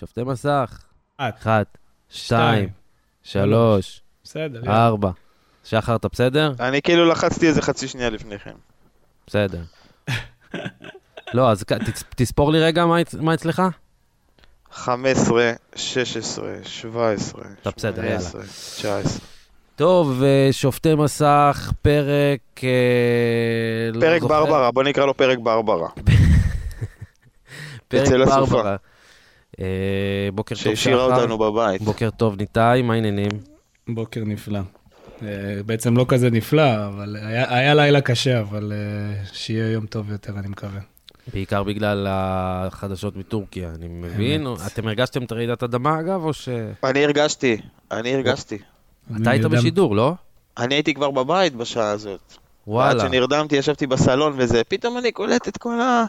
שופטי מסך. את. אחת, שתיים, שלוש, בסדר. ארבע. שחר, אתה בסדר? אני כאילו לחצתי איזה חצי שנייה לפני כן. בסדר. לא, אז תספור לי רגע מה אצ- מה אצלך. 15, 16, 17, אתה בסדר, יאללה. 18, 19. טוב, אה, שופטי מסך, פרק... אה, לא פרק זוכר. ברברה, בוא נקרא לו פרק ברברה. פרק הסופה. אה, בוקר טוב, שהשאירה שחר. אותנו בבית. בוקר טוב, ניתאי, מה העניינים? בוקר נפלא. אה, בעצם לא כזה נפלא, אבל היה, היה לילה קשה, אבל אה, שיהיה יום טוב יותר, אני מקווה. בעיקר בגלל החדשות מטורקיה, אני מבין. אתם הרגשתם את רעידת אדמה, אגב, או ש... אני הרגשתי, אני הרגשתי. אתה היית בשידור, לא? אני הייתי כבר בבית בשעה הזאת. עד וואלה. שנרדמתי, ישבתי בסלון וזה, פתאום אני קולט את כל ה...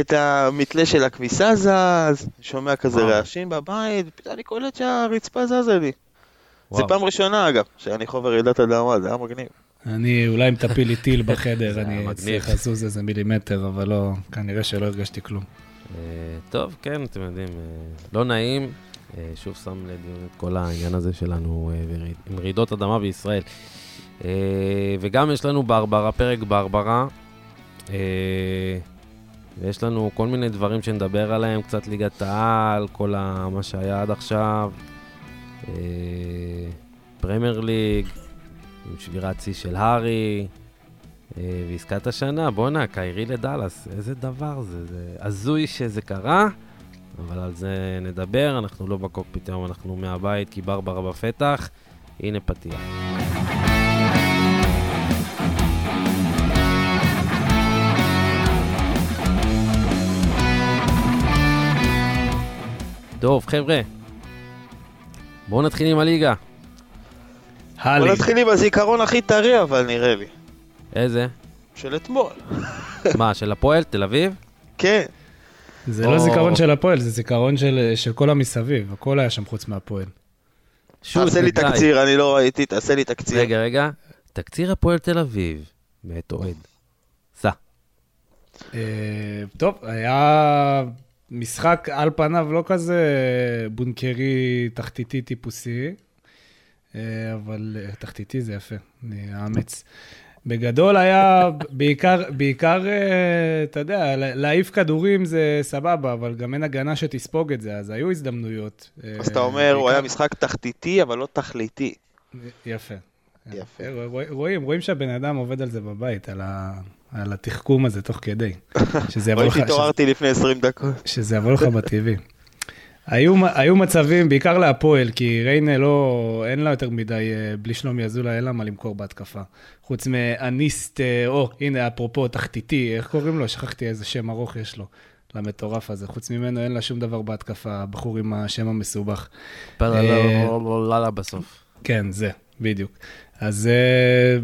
את המתלה של הכביסה זז, שומע כזה וואו. רעשים בבית, פתאום אני קולט שהרצפה זזה לי. זה וואו. פעם ראשונה אגב, שאני חווה רעידת אדמה, זה היה מגניב. אני, אולי אם תפיל לי טיל בחדר, אני. אצליח לזוז איזה מילימטר, אבל לא, כנראה שלא הרגשתי כלום. אה, טוב, כן, אתם יודעים, אה, לא נעים. אה, שוב שם לדיון את כל העניין הזה שלנו עם רעידות אדמה בישראל. וגם יש לנו ברברה, פרק ברברה. ויש לנו כל מיני דברים שנדבר עליהם, קצת ליגת העל, כל ה- מה שהיה עד עכשיו. אה, Premier League, עם שבירת שיא של הארי. אה, ועסקת השנה, בואנה, קיירי לדאלאס, איזה דבר זה, זה הזוי שזה קרה, אבל על זה נדבר, אנחנו לא בקוקפיט היום, אנחנו מהבית, כי ברברה בפתח, הנה פתיח. טוב, חבר'ה, בואו נתחיל עם הליגה. בוא הלי, נתחיל עם הזיכרון הכי טרי אבל נראה לי. איזה? של אתמול. מה, של הפועל, תל אביב? כן. זה או- לא זיכרון של הפועל, זה זיכרון של של כל המסביב, הכל היה שם חוץ מהפועל. תעשה לי. תקציר, אני לא ראיתי, תעשה לי תקציר. רגע, רגע. תקציר הפועל תל אביב, מאת אוהד. סע. אה, טוב, היה משחק על פניו לא כזה בונקרי תחתיתי טיפוסי, אה, אבל אה, תחתיתי זה יפה, אני אאמץ. בגדול היה בעיקר, בעיקר, אה, אתה יודע, לה- להעיף כדורים זה סבבה, אבל גם אין הגנה שתספוג את זה, אז היו הזדמנויות. אז אתה אומר, הוא היה בעיקר- משחק תחתיתי, אבל לא תכליתי. יפה. יפה. רוא- רואים, רואים שהבן אדם עובד על זה בבית, על, ה, על התחכום הזה תוך כדי. שזה יבוא לך, ראיתי, התעוררתי לפני 20 דקות. שזה יבוא לך בטבעי. היו, היו מצבים, בעיקר להפועל, כי ריינה לא, אין לה יותר מדי, אה, בלי שלומי אזולאי, אין לה מה למכור בהתקפה. חוץ מאניסט, אה, או, הנה, אפרופו, תחתיתי, איך קוראים לו? שכחתי איזה שם ארוך יש לו, למטורף הזה. חוץ ממנו אין לה שום דבר בהתקפה, הבחור עם השם המסובך. פללה בסוף. כן, זה, בדיוק. אז אה,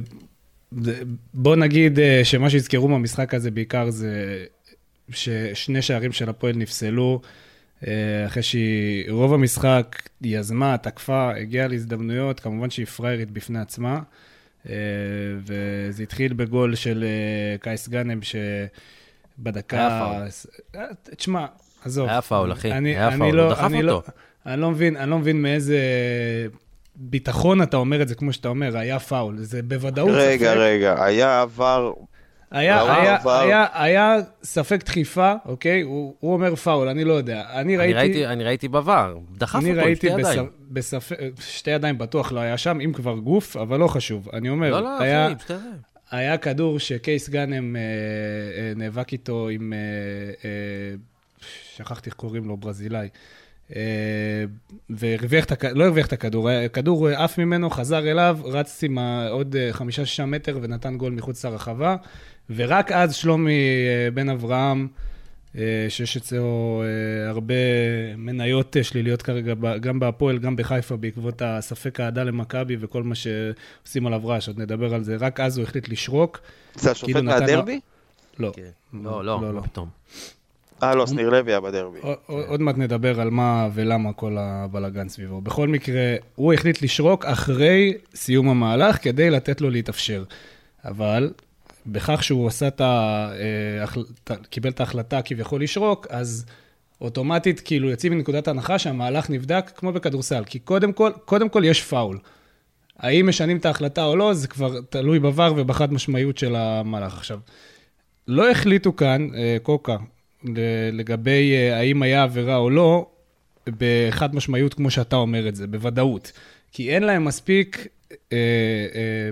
בוא נגיד אה, שמה שיזכרו מהמשחק הזה בעיקר זה ששני שערים של הפועל נפסלו, אה, אחרי שהיא רוב המשחק יזמה, תקפה, הגיעה להזדמנויות, כמובן שהיא פריירית בפני עצמה. אה, וזה התחיל בגול של קייס גאנם, שבדקה... היה אה, תשמע, עזוב. היה פאול, אחי. אני- היה פאול, לא- הוא דחף אני לא- אותו. אני לא מבין, אני לא מבין מאיזה ביטחון אתה אומר את זה, כמו שאתה אומר, היה פאול. זה בוודאות רגע, ספק. רגע, היה עבר... היה, עבר, היה, עבר. היה, היה ספק דחיפה, אוקיי? הוא, הוא אומר פאול, אני לא יודע. אני אני ראיתי... ראיתי- אני ראיתי בVAR, דחף אני אותו עם שתי ידיים. בספק, שתי ידיים בטוח לא היה שם, אם כבר גוף, אבל לא חשוב. אני אומר, לא, לא, היה, אחי, עם שתי ידיים. היה כדור שקייס גאנם אה, אה, נאבק איתו עם, אה, אה, שכחתי איך קוראים לו, ברזילאי, אה, והרוויח את הכדור, לא הרוויח את הכדור, הכדור אה, עף ממנו, חזר אליו, רץ עם עוד אה, חמישה-שישה מטר ונתן גול מחוץ לרחבה, ורק אז שלומי אה, בן אברהם, אה, שיש אצלו אה, הרבה מניות אה, שליליות כרגע, גם בהפועל, גם בחיפה, בעקבות הספק האהדה למכבי וכל מה שעושים עליו רעש, עוד נדבר על זה. רק אז הוא החליט לשרוק. זה השופט כאילו מהדרבי? לא. כן. לא, לא, לא, לא. פתאום. אה, לא, שניר לוי היה בדרבי. עוד- עוד מעט נדבר על מה ולמה כל הבלאגן סביבו. בכל מקרה, הוא החליט לשרוק אחרי סיום המהלך כדי לתת לו להתאפשר. אבל בכך שהוא עשה את ה... אה, החל- ת- קיבל את ההחלטה כביכול לשרוק, אז אוטומטית כאילו יוצאים מנקודת הנחה שהמהלך נבדק כמו בכדורסל, כי קודם כל, קודם כל יש פאול. האם משנים את ההחלטה או לא, זה כבר תלוי בVAR ובחד משמעיות של המהלך. עכשיו, לא החליטו כאן, אה, קוקה, לגבי אה, האם היה עבירה או לא, בחד משמעיות כמו שאתה אומר את זה, בוודאות. כי אין להם מספיק אה, אה,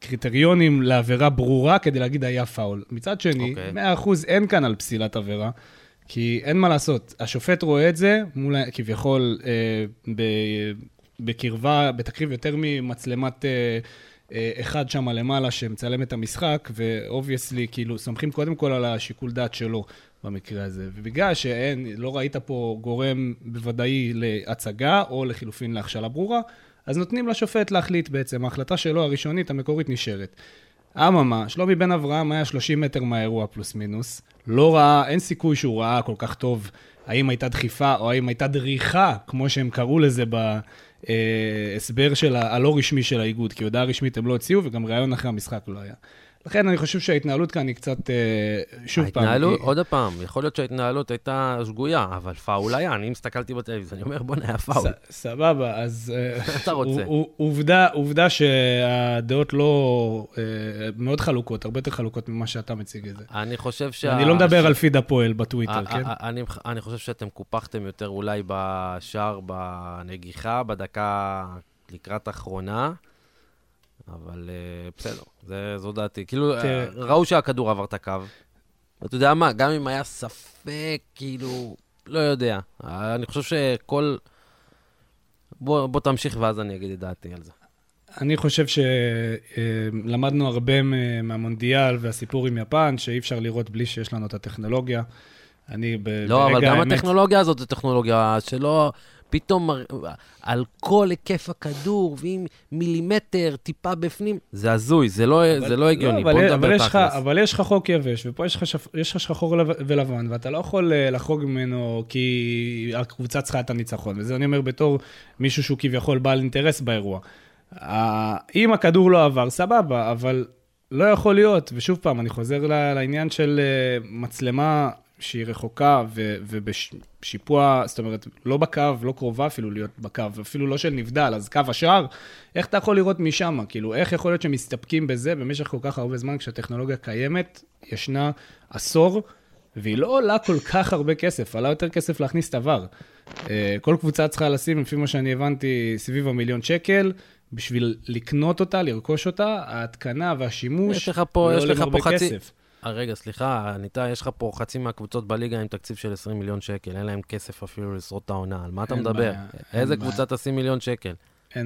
קריטריונים לעבירה ברורה כדי להגיד היה פאול. מצד שני, okay. אוקיי. 100% אין כאן על פסילת עבירה, כי אין מה לעשות. השופט רואה את זה, מול, כביכול, אה, ב, בקרבה, בתקריב יותר ממצלמת... אה, אה, אחד שם למעלה שמצלם את המשחק, ו obviously, כאילו, סומכים קודם כל על השיקול דעת שלו במקרה הזה. ובגלל שאין, לא ראית פה גורם בוודאי להצגה, או לחילופין להכשלה ברורה, אז נותנים לשופט להחליט בעצם, ההחלטה שלו הראשונית, המקורית, נשארת. אממה, שלומי בן אברהם היה 30 מטר מהאירוע פלוס מינוס, לא ראה, אין סיכוי שהוא ראה כל כך טוב האם הייתה דחיפה או האם הייתה דריכה, כמו שהם קראו לזה בהסבר של הלא רשמי של האיגוד, כי הודעה רשמית הם לא הוציאו וגם ראיון אחרי המשחק לא היה. לכן אני חושב שההתנהלות כאן היא קצת, אה, שוב פעם... ההתנהלות, עוד פעם, יכול להיות שההתנהלות הייתה שגויה, אבל פאול היה, אני הסתכלתי בטלוויזיה, אני אומר, בוא'נה, היה פאול. סבבה, אז... אה, אתה רוצה. עובדה, עובדה שהדעות לא... אה, מאוד חלוקות, הרבה יותר חלוקות ממה שאתה מציג את זה. אני חושב שה... אני לא מדבר על פיד הפועל בטוויטר, כן? אני חושב שאתם קופחתם יותר אולי בשער, בנגיחה, בדקה לקראת אחרונה. אבל uh, בסדר, זה, זו דעתי. כאילו, uh, ראו שהכדור עבר את הקו. אתה יודע מה, גם אם היה ספק, כאילו, לא יודע. אני חושב שכל... בוא, בוא תמשיך ואז אני אגיד את דעתי על זה. אני חושב שלמדנו הרבה מהמונדיאל והסיפור עם יפן, שאי אפשר לראות בלי שיש לנו את הטכנולוגיה. אני ב- לא, אבל גם האמת... הטכנולוגיה הזאת זו טכנולוגיה שלא... פתאום על כל היקף הכדור, ואם מילימטר טיפה בפנים, זה הזוי, זה לא, אבל, זה לא הגיוני. לא, בוא נדבר תכלס. אבל יש לך חוק יבש, ופה יש לך, שפ, יש לך שחור ולבן, ואתה לא יכול אה, לחרוג ממנו כי הקבוצה צריכה את הניצחון. וזה אני אומר בתור מישהו שהוא כביכול בעל אינטרס באירוע. אם הכדור לא עבר, סבבה, אבל לא יכול להיות, ושוב פעם, אני חוזר לעניין של אה, מצלמה שהיא רחוקה ו, ובשיפוע, זאת אומרת, לא בקו, לא קרובה אפילו להיות בקו, אפילו לא של נבדל, אז קו השער, איך אתה יכול לראות משם? כאילו, איך יכול להיות שמסתפקים בזה במשך כל כך הרבה זמן כשהטכנולוגיה קיימת, ישנה עשור, והיא לא עולה כל כך הרבה כסף, עלה יותר כסף להכניס את עבר. אה, כל קבוצה צריכה לשים, לפי מה שאני הבנתי, סביב המיליון שקל. בשביל לקנות אותה, לרכוש אותה, ההתקנה והשימוש יש לך פה, לא יש לך פה חצי, כסף. אה, רגע, סליחה, ניתן, יש לך פה חצי מהקבוצות בליגה עם תקציב של 20 מיליון שקל, אין להם כסף אפילו לשרוד את העונה, על מה אתה מדבר? בעיה, איזה קבוצה תשים מיליון שקל?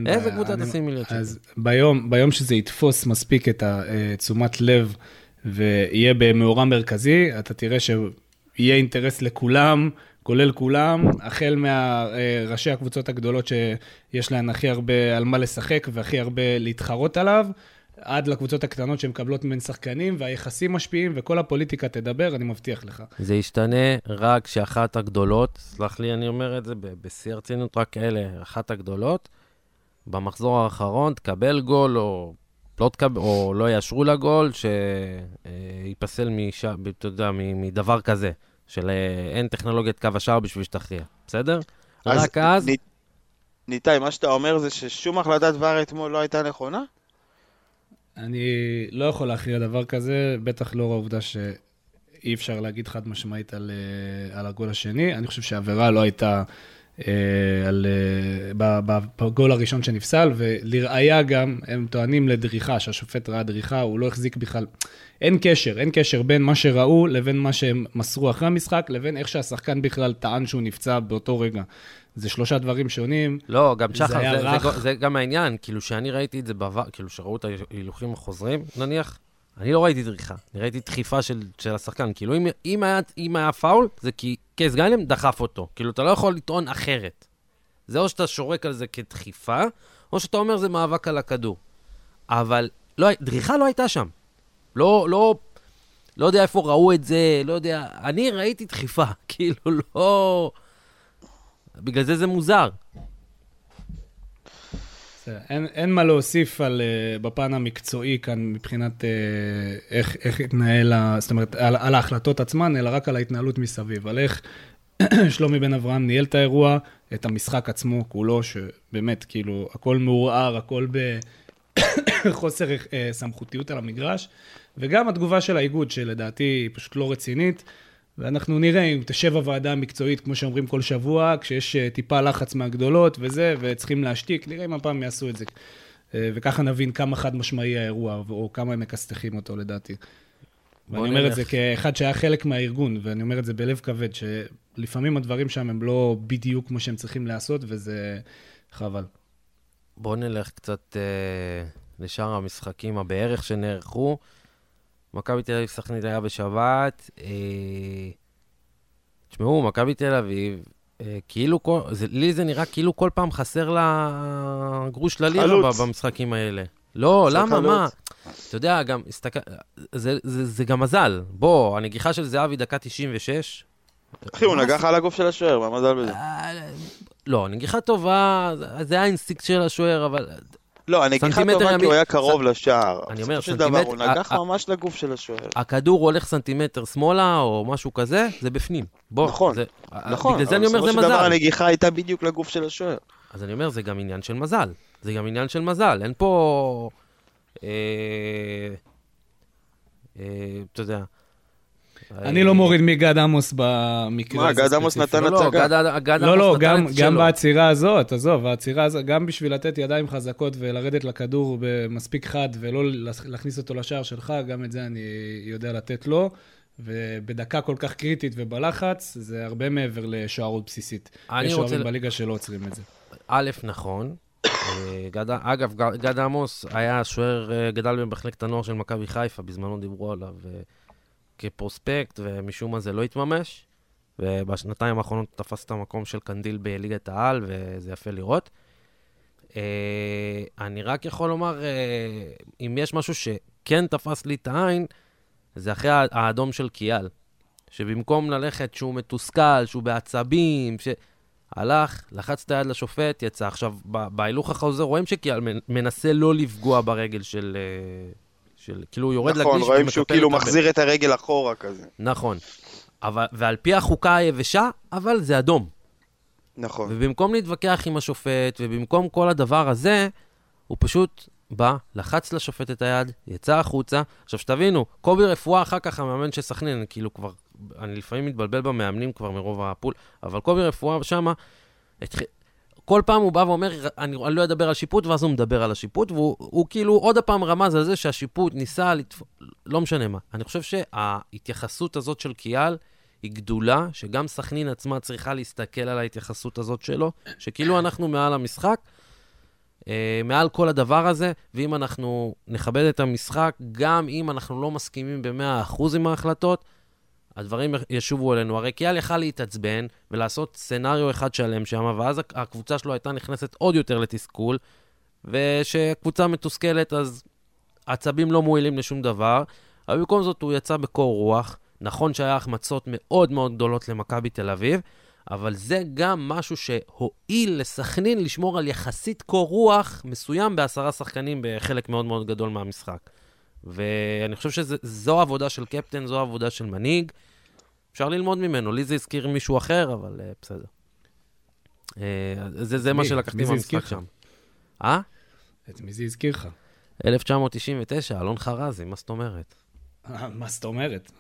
איזה קבוצה תשים מיליון שקל? אז ביום, ביום שזה יתפוס מספיק את התשומת לב ויהיה במאורע מרכזי, אתה תראה שיהיה אינטרס לכולם, כולל כולם, החל מראשי הקבוצות הגדולות שיש להן הכי הרבה על מה לשחק והכי הרבה להתחרות עליו. עד לקבוצות הקטנות שמקבלות ממן שחקנים, והיחסים משפיעים, וכל הפוליטיקה תדבר, אני מבטיח לך. זה ישתנה רק כשאחת הגדולות, סלח לי, אני אומר את זה בשיא הרצינות, רק אלה, אחת הגדולות, במחזור האחרון תקבל גול, או לא, תקבל, או לא יאשרו לה גול, שייפסל מש... אתה יודע, מדבר כזה, של אה, אין טכנולוגיית קו השער בשביל שתכריע, בסדר? אז רק אז... ניתאי, מה שאתה אומר זה ששום החלטת דבר אתמול לא הייתה נכונה? אני לא יכול להכריע דבר כזה, בטח לאור העובדה שאי אפשר להגיד חד משמעית על, אה, על הגול השני. אני חושב שהעבירה לא הייתה על, אה, בגול הראשון שנפסל, ולראיה גם, הם טוענים לדריכה, שהשופט ראה דריכה, הוא לא החזיק בכלל. אין קשר, אין קשר בין מה שראו לבין מה שהם מסרו אחרי המשחק, לבין איך שהשחקן בכלל טען שהוא נפצע באותו רגע. זה שלושה דברים שונים. לא, גם שחר, זה, זה, זה, זה גם העניין, כאילו, שאני ראיתי את זה בעבר, כאילו, שראו את ההילוכים החוזרים, נניח, אני לא ראיתי דריכה, אני ראיתי דחיפה של, של השחקן. כאילו, אם, אם, היה, אם היה פאול, זה כי קייס גאנם דחף אותו. כאילו, אתה לא יכול לטעון אחרת. זה או שאתה שורק על זה כדחיפה, או שאתה אומר זה מאבק על הכדור. אבל לא, דריכה לא הייתה שם. לא, לא, לא יודע איפה ראו את זה, לא יודע. אני ראיתי דחיפה, כאילו, לא... בגלל זה זה מוזר. אין, אין מה להוסיף על, uh, בפן המקצועי כאן מבחינת uh, איך, איך התנהל, זאת אומרת, על, על ההחלטות עצמן, אלא רק על ההתנהלות מסביב, על איך שלומי בן אברהם ניהל את האירוע, את המשחק עצמו כולו, שבאמת, כאילו, הכל מעורער, הכל בחוסר אה, סמכותיות על המגרש, וגם התגובה של האיגוד, שלדעתי היא פשוט לא רצינית. ואנחנו נראה אם תשב הוועדה המקצועית, כמו שאומרים כל שבוע, כשיש אה, טיפה לחץ מהגדולות וזה, וצריכים להשתיק, נראה אם הפעם יעשו את זה. אה, וככה נבין כמה חד משמעי האירוע, או כמה הם מכסתחים אותו לדעתי. ואני אומר את זה כאחד שהיה חלק מהארגון, ואני אומר את זה בלב כבד, שלפעמים הדברים שם הם לא בדיוק כמו שהם צריכים לעשות, וזה חבל. בואו נלך קצת אה, לשאר המשחקים הבערך שנערכו. מכבי תל אביב סכנית היה בשבת. אה, תשמעו, מכבי תל אביב, אה, כאילו, כל, זה, לי זה נראה כאילו כל פעם חסר לה גרוש ללירה במשחקים האלה. לא, למה, מה? אתה יודע, גם, הסתכל... זה, זה, זה גם מזל. בוא, הנגיחה של זהבי דקה 96. אחי, הוא נגח על הגוף של השוער, מה מזל בזה? לא, נגיחה טובה, זה היה אינסטיקט של השוער, אבל לא, הנגיחה טובה כי הוא היה קרוב לשער. אני אומר, סנטימטר... הוא נגח ממש לגוף של השוער. הכדור הולך סנטימטר שמאלה או משהו כזה, זה בפנים. בוא, נכון, נכון. בגלל זה אני אומר, זה מזל. בסופו של דבר הנגיחה הייתה בדיוק לגוף של השוער. אז אני אומר, זה גם עניין של מזל. זה גם עניין של מזל. אין פה... אה, אה, אתה יודע... אני לא מוריד מגד עמוס במקרה הזה. מה, גד עמוס נתן לא, הצגה? לא, לא, גם בעצירה הזאת, עזוב, העצירה הזאת, גם בשביל לתת ידיים חזקות ולרדת לכדור במספיק חד ולא להכניס אותו לשער שלך, גם את זה אני יודע לתת לו. ובדקה כל כך קריטית ובלחץ, זה הרבה מעבר לשוערות בסיסית. יש שוערים בליגה שלא עוצרים את זה. א', נכון. אה, אגב, גד עמוס היה שוער, אה, גדל במחלקת הנוער של מכבי חיפה, בזמנו דיברו עליו. כפרוספקט, ומשום מה זה לא התממש. ובשנתיים האחרונות תפס את המקום של קנדיל בליגת העל, וזה יפה לראות. Uh, אני רק יכול לומר, uh, אם יש משהו שכן תפס לי את העין, זה אחרי האדום של קיאל. שבמקום ללכת שהוא מתוסכל, שהוא בעצבים, שהלך, לחץ את היד לשופט, יצא. עכשיו, בהילוך החוזר רואים שקיאל מנסה לא לפגוע ברגל של, uh, של כאילו הוא יורד נכון, לכביש נכון, רואים שהוא כאילו מחזיר את הרגל אחורה כזה. נכון. אבל, ועל פי החוקה היבשה, אבל זה אדום. נכון. ובמקום להתווכח עם השופט, ובמקום כל הדבר הזה, הוא פשוט בא, לחץ לשופט את היד, יצא החוצה. עכשיו, שתבינו, קובי רפואה אחר כך המאמן של סכנין, כאילו כבר, אני לפעמים מתבלבל במאמנים כבר מרוב הפול, אבל קובי רפואה שמה, התחיל, כל פעם הוא בא ואומר, אני, אני לא אדבר על שיפוט, ואז הוא מדבר על השיפוט, והוא הוא כאילו עוד פעם רמז על זה שהשיפוט ניסה לתפ... לא משנה מה. אני חושב שההתייחסות הזאת של קיאל היא גדולה, שגם סכנין עצמה צריכה להסתכל על ההתייחסות הזאת שלו, שכאילו אנחנו מעל המשחק, אה, מעל כל הדבר הזה, ואם אנחנו נכבד את המשחק, גם אם אנחנו לא מסכימים ב-100% עם ההחלטות, הדברים ישובו אלינו. הרי קיאל יכל להתעצבן ולעשות סצנריו אחד שלם שם, ואז הקבוצה שלו הייתה נכנסת עוד יותר לתסכול, וכשקבוצה מתוסכלת אז עצבים לא מועילים לשום דבר, אבל במקום זאת הוא יצא בקור רוח. נכון שהיה החמצות מאוד מאוד גדולות למכבי תל אביב, אבל זה גם משהו שהועיל לסכנין לשמור על יחסית קור רוח מסוים בעשרה שחקנים בחלק מאוד מאוד גדול מהמשחק. ואני חושב שזו עבודה של קפטן, זו עבודה של מנהיג. אפשר ללמוד ממנו. לי זה הזכיר מישהו אחר, אבל uh, בסדר. אה, זה, זה מי, מה שלקחתי מהמשחק שם. אה? את מי זה הזכיר לך? 1999, אלון חרזי, מה זאת אומרת? אה, מה זאת אומרת?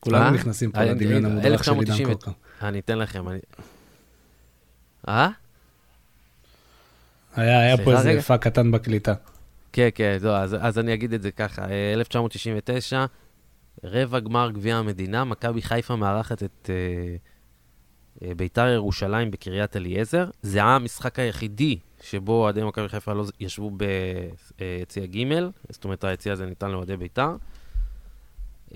כולנו נכנסים פה לדמיון המודרך של עידן קוקו. אני אתן לכם, אני... אה? היה פה איזה פאק קטן בקליטה. כן, כן, זו, אז, אז אני אגיד את זה ככה. 1999, רבע גמר גביע המדינה, מכבי חיפה מארחת את אה, אה, ביתר ירושלים בקריית אליעזר. זה היה המשחק היחידי שבו אוהדי מכבי חיפה לא ישבו ביציע ג', זאת אומרת היציע הזה ניתן לאוהדי ביתר. Uh,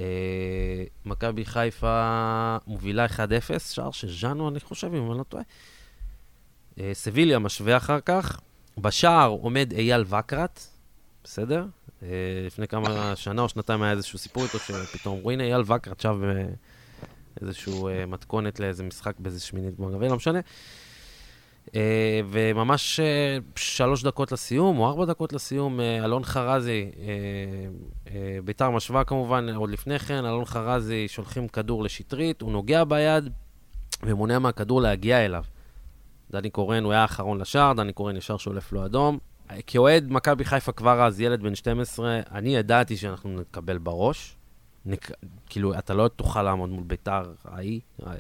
מכבי חיפה מובילה 1-0, שער של ז'אנו, אני חושב, אם אני לא טועה. Uh, סביליה משווה אחר כך. בשער עומד אייל וקרת, בסדר? אה, לפני כמה שנה או שנתיים היה איזשהו סיפור איתו, שפתאום אמרו, הנה אייל וקר עכשיו באיזשהו אה, מתכונת לאיזה משחק באיזה שמינית גמר גביע, לא משנה. אה, וממש שלוש דקות לסיום, או ארבע דקות לסיום, אלון חרזי, ביתר משווה כמובן, עוד לפני כן, אלון חרזי שולחים כדור לשטרית, הוא נוגע ביד, ומונע מהכדור להגיע אליו. דני קורן, הוא היה האחרון לשער, דני קורן ישר שולף לו אדום. כאוהד מכבי חיפה כבר אז, ילד בן 12, אני ידעתי שאנחנו נקבל בראש. נק... כאילו, אתה לא תוכל לעמוד מול ביתר ההיא אה,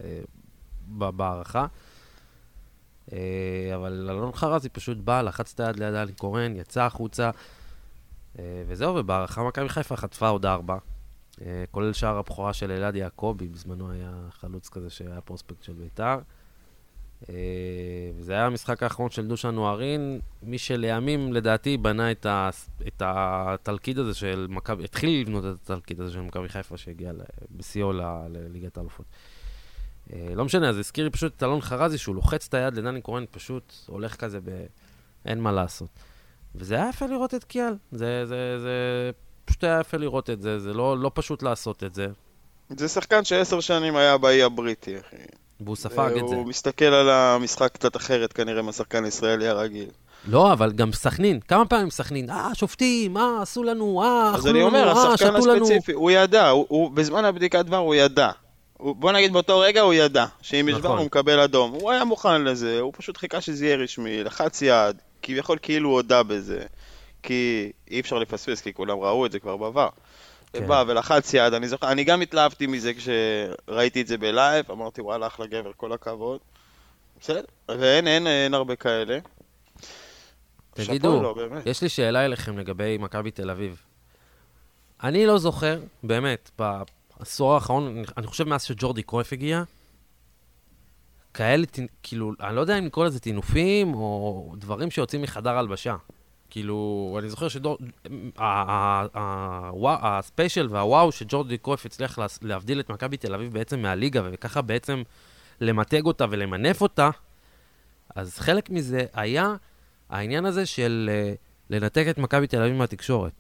בהערכה. אה, אבל אלון חרזי פשוט בא, לחץ את היד ליד דני קורן, יצא החוצה, אה, וזהו, ובהערכה מכבי חיפה חטפה עוד ארבע. כולל שער הבכורה של אלעד יעקבי, בזמנו היה חלוץ כזה שהיה פרוספקט של ביתר. אה, וזה היה המשחק האחרון של דושן נוהרין, מי שלימים, לדעתי, בנה את, ה, את התלכיד הזה של מכבי, התחיל לבנות את התלכיד הזה של מכבי חיפה, שהגיע בשיאו לליגת האלופות. אה, לא משנה, אז הזכיר לי פשוט את אלון חרזי, שהוא לוחץ את היד לדני קורן, פשוט הולך כזה ב... אין מה לעשות. וזה היה יפה לראות את קיאל. זה, זה, זה פשוט היה יפה לראות את זה, זה לא, לא פשוט לעשות את זה. זה שחקן שעשר שנים היה באי הבריטי, אחי. והוא ספג את זה. הוא מסתכל על המשחק קצת אחרת כנראה מהשחקן הישראלי הרגיל. לא, אבל גם סכנין, כמה פעמים סכנין, אה, שופטים, אה, עשו לנו, אה, אכלו לנו, אה, שתו לנו. אז אני אומר, השחקן הספציפי, הוא ידע, הוא, הוא בזמן הבדיקת דבר הוא ידע. הוא, בוא נגיד באותו רגע הוא ידע, שאם יש דבר נכון. הוא מקבל אדום. הוא היה מוכן לזה, הוא פשוט חיכה שזה יהיה רשמי, לחץ יד, כביכול כאילו הוא הודה בזה. כי אי אפשר לפספס, כי כולם ראו את זה כבר בעבר. כן. בא ולחץ יד, אני זוכר, אני גם התלהבתי מזה כשראיתי את זה בלייב, אמרתי וואלה אחלה גבר, כל הכבוד. בסדר, ואין, אין, אין הרבה כאלה. תגידו, לא, יש לי שאלה אליכם לגבי מכבי תל אביב. אני לא זוכר, באמת, בעשור האחרון, אני חושב מאז שג'ורדי קרויף הגיע, כאלה, כאילו, אני לא יודע אם לקרוא לזה טינופים, או דברים שיוצאים מחדר הלבשה. כאילו, אני זוכר שהספיישל והוואו שג'ורדי קרויף הצליח להבדיל את מכבי תל אביב בעצם מהליגה, וככה בעצם למתג אותה ולמנף אותה, אז חלק מזה היה העניין הזה של אה, לנתק את מכבי תל אביב מהתקשורת.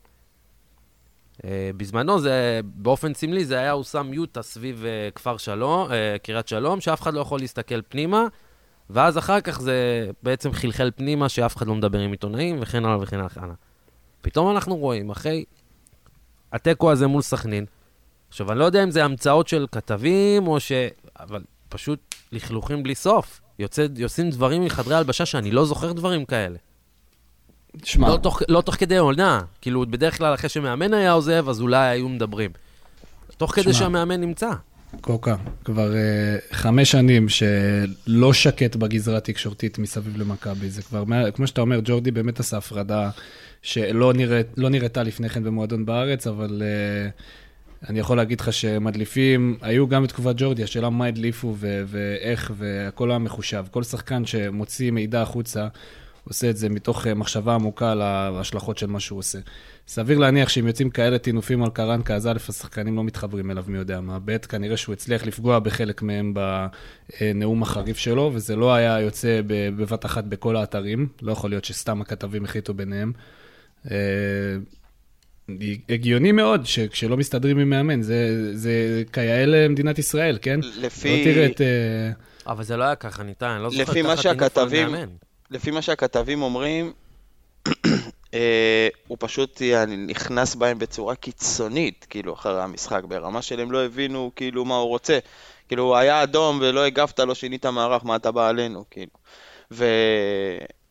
אה, בזמנו זה, באופן סמלי, זה היה הוא שם יוטה סביב אה, כפר שלום, קריית שלום, שאף אחד לא יכול להסתכל פנימה. ואז אחר כך זה בעצם חלחל פנימה שאף אחד לא מדבר עם עיתונאים, וכן הלאה וכן הלאה. פתאום אנחנו רואים, אחרי התיקו הזה מול סכנין, עכשיו, אני לא יודע אם זה המצאות של כתבים, או ש... אבל פשוט לכלוכים בלי סוף. יוצא, יוצאים דברים מחדרי הלבשה שאני לא זוכר דברים כאלה. שמע... לא תוך, לא תוך כדי עונה. כאילו, בדרך כלל אחרי שמאמן היה עוזב, אז אולי היו מדברים. תוך כדי שהמאמן נמצא. קוקה, כבר uh, חמש שנים שלא שקט בגזרה התקשורתית מסביב למכבי. זה כבר, כמו שאתה אומר, ג'ורדי באמת עשה הפרדה שלא נראית, לא נראתה לפני כן במועדון בארץ, אבל uh, אני יכול להגיד לך שמדליפים, היו גם בתקופת ג'ורדי, השאלה מה הדליפו ואיך, והכל היה מחושב. כל שחקן שמוציא מידע החוצה, עושה את זה מתוך אה, מחשבה עמוקה על ההשלכות של מה שהוא עושה. סביר להניח שאם יוצאים כאלה טינופים על קרנקה, אז א', השחקנים לא מתחברים אליו מי יודע מה. ב', כנראה שהוא הצליח לפגוע בחלק מהם בנאום החריף שלו, וזה לא היה יוצא בבת אחת בכל האתרים. לא יכול להיות שסתם הכתבים החליטו ביניהם. אה, הגיוני מאוד שכשלא מסתדרים עם מאמן, זה, זה כיאה למדינת ישראל, כן? לפי... לא תראה את... אבל זה לא היה ככה, ניתן, אני לא זוכר ככה טינוף על מאמן. לפי מה שהכתבים אומרים, אה, הוא פשוט נכנס בהם בצורה קיצונית, כאילו, אחרי המשחק, ברמה שהם לא הבינו, כאילו, מה הוא רוצה. כאילו, הוא היה אדום ולא הגבת, לא שינית מערך, מה אתה בא עלינו, כאילו. ו...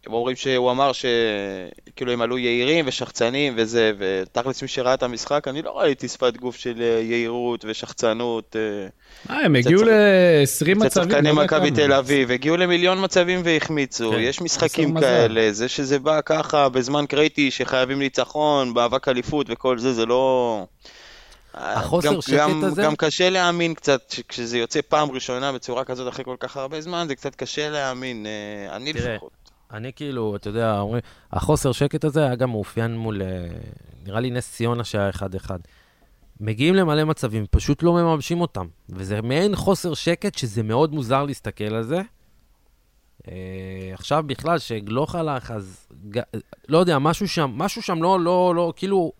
הם אומרים שהוא אמר שכאילו הם עלו יהירים ושחצנים וזה, ותכלס מי שראה את המשחק, אני לא ראיתי שפת גוף של אה, יהירות ושחצנות. אה, הם הגיעו ל-20 מצבים. זה שחקני מכבי תל אביב, הגיעו למיליון מצבים והחמיצו, כן. יש משחקים כאלה, זה שזה בא ככה בזמן קריטי שחייבים ניצחון, באבק אליפות וכל זה, זה לא... החוסר גם, שקט גם, הזה? גם קשה להאמין קצת, כשזה יוצא פעם ראשונה בצורה כזאת אחרי כל כך הרבה זמן, זה קצת קשה להאמין, אה, אני לפחות. אני כאילו, אתה יודע, אומרים, החוסר שקט הזה היה גם מאופיין מול, אה, נראה לי נס ציונה שהיה אחד-אחד. מגיעים למלא מצבים, פשוט לא מממשים אותם. וזה מעין חוסר שקט שזה מאוד מוזר להסתכל על זה. Uh, עכשיו בכלל, שגלוך הלך, אז לא יודע, משהו שם, משהו שם לא, לא, לא, כאילו,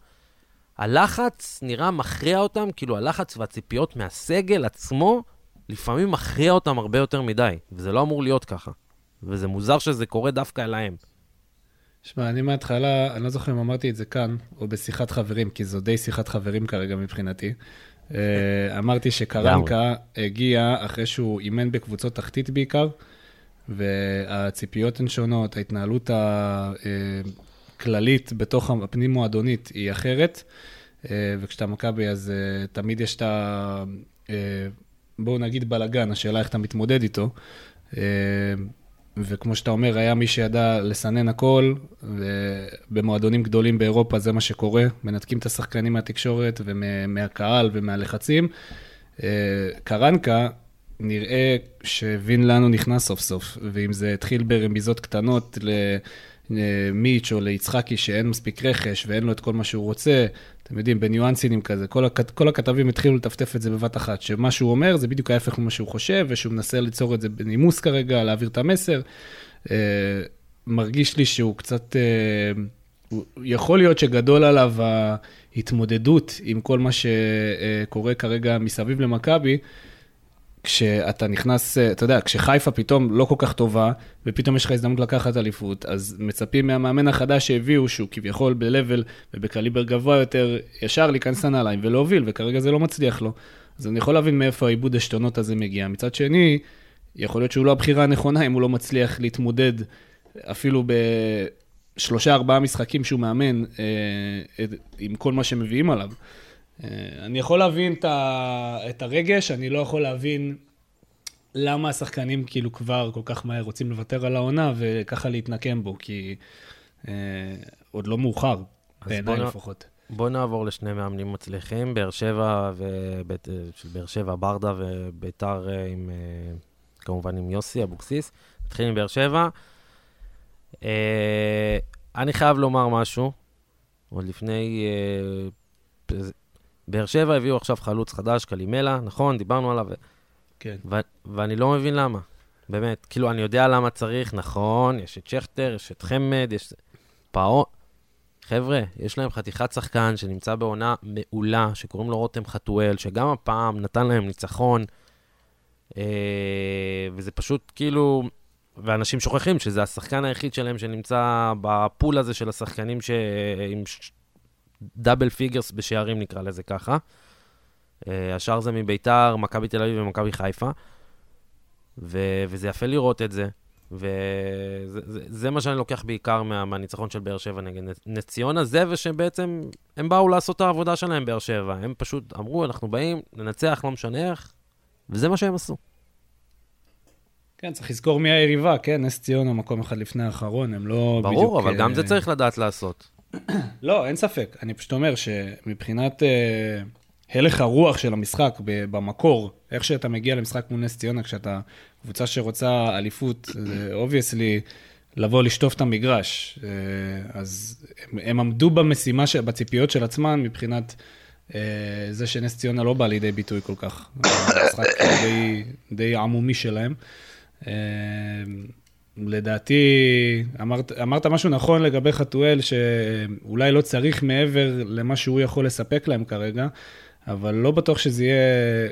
הלחץ נראה מכריע אותם, כאילו הלחץ והציפיות מהסגל עצמו, לפעמים מכריע אותם הרבה יותר מדי, וזה לא אמור להיות ככה. וזה מוזר שזה קורה דווקא להם. שמע, אני מההתחלה, אני לא זוכר אם אמרתי את זה כאן, או בשיחת חברים, כי זו די שיחת חברים כרגע מבחינתי. אה, אמרתי שקרנקה הגיע אחרי שהוא אימן בקבוצות תחתית בעיקר, והציפיות הן שונות, ההתנהלות הכללית בתוך הפנים-מועדונית היא אחרת, אה, וכשאתה מכבי אז אה, תמיד יש את ה... בואו נגיד בלאגן, השאלה איך אתה מתמודד איתו. וכמו שאתה אומר, היה מי שידע לסנן הכל, ובמועדונים גדולים באירופה זה מה שקורה, מנתקים את השחקנים מהתקשורת ומהקהל ומהלחצים. אה, קרנקה, נראה שהבין לאן הוא נכנס סוף סוף, ואם זה התחיל ברמיזות קטנות למיץ' או ליצחקי שאין מספיק רכש ואין לו את כל מה שהוא רוצה, אתם יודעים, בניואנסינים כזה, כל, הכת, כל הכתבים התחילו לטפטף את זה בבת אחת, שמה שהוא אומר זה בדיוק ההפך ממה שהוא חושב, ושהוא מנסה ליצור את זה בנימוס כרגע, להעביר את המסר. אה, מרגיש לי שהוא קצת, אה, יכול להיות שגדול עליו ההתמודדות עם כל מה שקורה כרגע מסביב למכבי, כשאתה נכנס, אה, אתה יודע, כשחיפה פתאום לא כל כך טובה, ופתאום יש לך הזדמנות לקחת אליפות, אז מצפים מהמאמן החדש שהביאו, שהוא כביכול ב-level ובקליבר גבוה יותר, ישר להיכנס לנעליים ולהוביל, וכרגע זה לא מצליח לו. אז אני יכול להבין מאיפה העיבוד עשתונות הזה מגיע. מצד שני, יכול להיות שהוא לא הבחירה הנכונה אם הוא לא מצליח להתמודד אפילו בשלושה, ארבעה משחקים שהוא מאמן, אה, עם כל מה שמביאים עליו. אה, אני יכול להבין את, הרגש, אני לא יכול להבין למה השחקנים כאילו כבר כל כך מהר רוצים לוותר על העונה וככה להתנקם בו, כי אה, עוד לא מאוחר, בעיניי לפחות. בוא נעבור לשני מאמנים מצליחים, באר שבע, ובית, אה, באר שבע ברדה וביתר אה, עם, כמובן עם יוסי אבוקסיס. נתחיל עם באר שבע. אני חייב לומר משהו, עוד לפני באר שבע הביאו עכשיו חלוץ חדש, קלימלה, נכון? דיברנו עליו. כן. ו- ואני לא מבין למה. באמת, כאילו, אני יודע למה צריך, נכון, יש את שכטר, יש את חמד, יש... פאו... חבר'ה, יש להם חתיכת שחקן שנמצא בעונה מעולה, שקוראים לו רותם חתואל, שגם הפעם נתן להם ניצחון, אה, וזה פשוט כאילו... ואנשים שוכחים שזה השחקן היחיד שלהם שנמצא בפול הזה של השחקנים ש... עם double figures בשערים, נקרא לזה ככה. אה, השאר זה מביתר, מכבי תל אביב ומכבי חיפה. ו- וזה יפה לראות את זה. וזה זה, זה מה שאני לוקח בעיקר מה, מהניצחון של באר שבע נגד נס ציונה, זה ושבעצם הם באו לעשות את העבודה שלהם, באר שבע. הם פשוט אמרו, אנחנו באים, ננצח, לא משנה איך, וזה מה שהם עשו. כן, צריך לזכור מי היריבה, כן, נס ציונה מקום אחד לפני האחרון, הם לא ברור, בדיוק... ברור, אבל גם זה אה, צריך לדעת לעשות. לא, אין ספק. אני פשוט אומר שמבחינת אה, הלך הרוח של המשחק במקור, איך שאתה מגיע למשחק מול נס ציונה, כשאתה קבוצה שרוצה אליפות, זה obviously לבוא לשטוף את המגרש. אה, אז הם, הם עמדו במשימה, ש... בציפיות של עצמם מבחינת אה, זה שנס ציונה לא בא לידי ביטוי כל כך. המשחק די, די אנמי שלהם. לדעתי, אמרת, אמרת משהו נכון לגבי חתואל, שאולי לא צריך מעבר למה שהוא יכול לספק להם כרגע, אבל לא בטוח שזה יהיה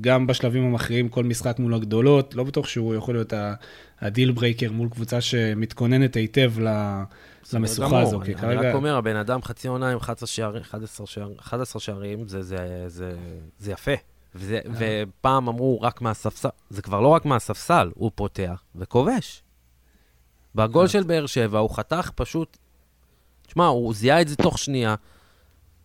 גם בשלבים המכריעים, כל משחק מול הגדולות, לא בטוח שהוא יכול להיות ה deal breaker מול קבוצה שמתכוננת היטב למשוכה הזו. אני, כרגע... אני רק אומר, הבן אדם חצי עונה עם 11 שערים, 11 שערים, 11 שערים זה, זה, זה, זה יפה. וזה, אה. ופעם אמרו רק מהספסל, זה כבר לא רק מהספסל, הוא פותח וכובש. בגול אה. של באר שבע הוא חתך פשוט, תשמע, הוא זיהה את זה תוך שנייה,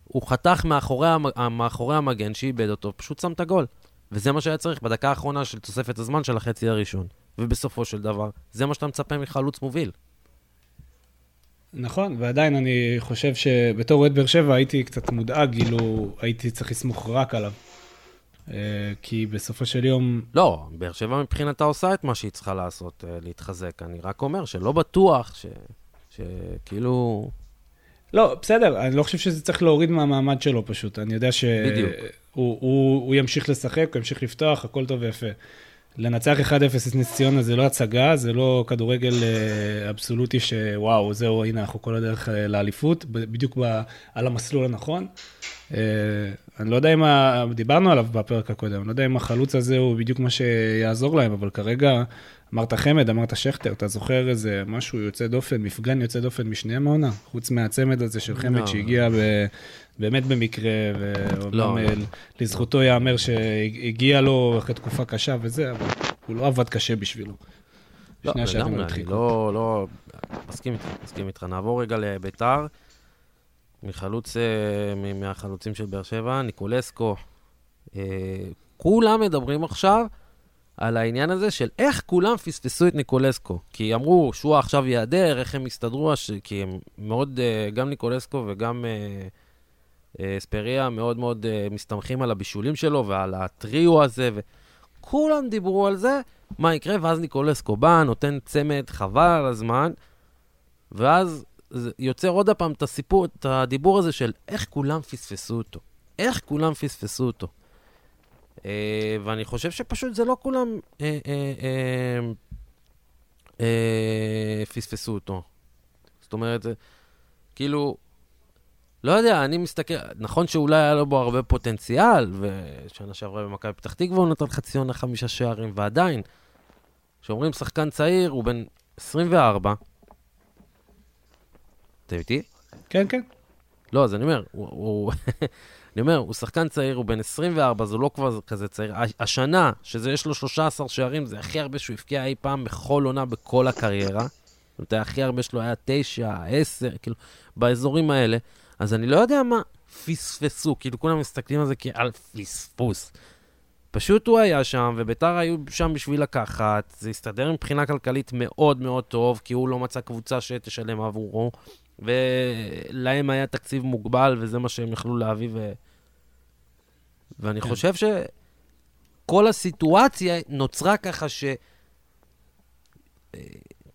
הוא חתך מאחורי, מאחורי המגן שאיבד אותו, פשוט שם את הגול. וזה מה שהיה צריך בדקה האחרונה של תוספת הזמן של החצי הראשון. ובסופו של דבר, זה מה שאתה מצפה מחלוץ מוביל. נכון, ועדיין אני חושב שבתור אוהד באר שבע הייתי קצת מודאג, כאילו הייתי צריך לסמוך רק עליו. אה, כי בסופו של יום... לא, באר שבע מבחינתה עושה את מה שהיא צריכה לעשות, אה, להתחזק. אני רק אומר שלא בטוח ש... שכאילו... לא, בסדר, אני לא חושב שזה צריך להוריד מהמעמד שלו פשוט. אני יודע שהוא הוא, הוא, הוא ימשיך לשחק, הוא ימשיך לפתוח, הכל טוב ויפה. לנצח 1-0 את נס ציונה זה לא הצגה, זה לא כדורגל אה, אבסולוטי שוואו, זהו, הנה, אנחנו כל הדרך לאליפות, בדיוק ב, על המסלול הנכון. אני לא יודע אם, ה... דיברנו עליו בפרק הקודם, אני לא יודע אם החלוץ הזה הוא בדיוק מה שיעזור להם, אבל כרגע אמרת חמד, אמרת שכטר, אתה זוכר איזה משהו יוצא דופן, מפגן יוצא דופן משניהם העונה? חוץ מהצמד הזה של חמד לא. שהגיע ב, באמת במקרה, ואומנם לא, לא. לזכותו ייאמר שהגיע לו אחרי תקופה קשה וזה, אבל הוא לא עבד קשה בשבילו. לא, שני השערים אני הדחיקו. לא, לא, מסכים איתך, מסכים איתך. נעבור רגע לביתר, מחלוץ, אה, מהחלוצים של באר שבע, ניקולסקו. אה, כולם מדברים עכשיו על העניין הזה של איך כולם פספסו את ניקולסקו. כי אמרו, שועה עכשיו ייעדר, איך הם יסתדרו, הש- כי הם מאוד, אה, גם ניקולסקו וגם אה, אה, אספריה מאוד מאוד אה, מסתמכים על הבישולים שלו ועל הטריו הזה, וכולם דיברו על זה. מה יקרה, ואז ניקולסקו בא, נותן צמד, חבל על הזמן, ואז יוצר עוד פעם את הסיפור, את הדיבור הזה של איך כולם פספסו אותו. איך כולם פספסו אותו. אה, ואני חושב שפשוט זה לא כולם אה, אה, אה, אה, פספסו אותו. זאת אומרת, כאילו, לא יודע, אני מסתכל, נכון שאולי היה לו בו הרבה פוטנציאל, ושנה שעברה במכבי פתח תקווה הוא נתן חצי עונה חמישה שערים, ועדיין, כשאומרים שחקן צעיר, הוא בן 24. אתה איתי? כן, כן. לא, אז אני אומר, הוא, הוא אני אומר, הוא שחקן צעיר, הוא בן 24, זה לא כבר כזה צעיר. הש- השנה, שזה יש לו 13 שערים, זה הכי הרבה שהוא הבקיע אי פעם בכל עונה, בכל הקריירה. זאת אומרת, הכי הרבה שלו היה 9, 10, כאילו, באזורים האלה. אז אני לא יודע מה פספסו, כאילו, כולם מסתכלים על זה כעל פספוס. פשוט הוא היה שם, וביתר היו שם בשביל לקחת. זה הסתדר מבחינה כלכלית מאוד מאוד טוב, כי הוא לא מצא קבוצה שתשלם עבורו. ולהם היה תקציב מוגבל, וזה מה שהם יכלו להביא. ו... ואני כן. חושב שכל הסיטואציה נוצרה ככה ש...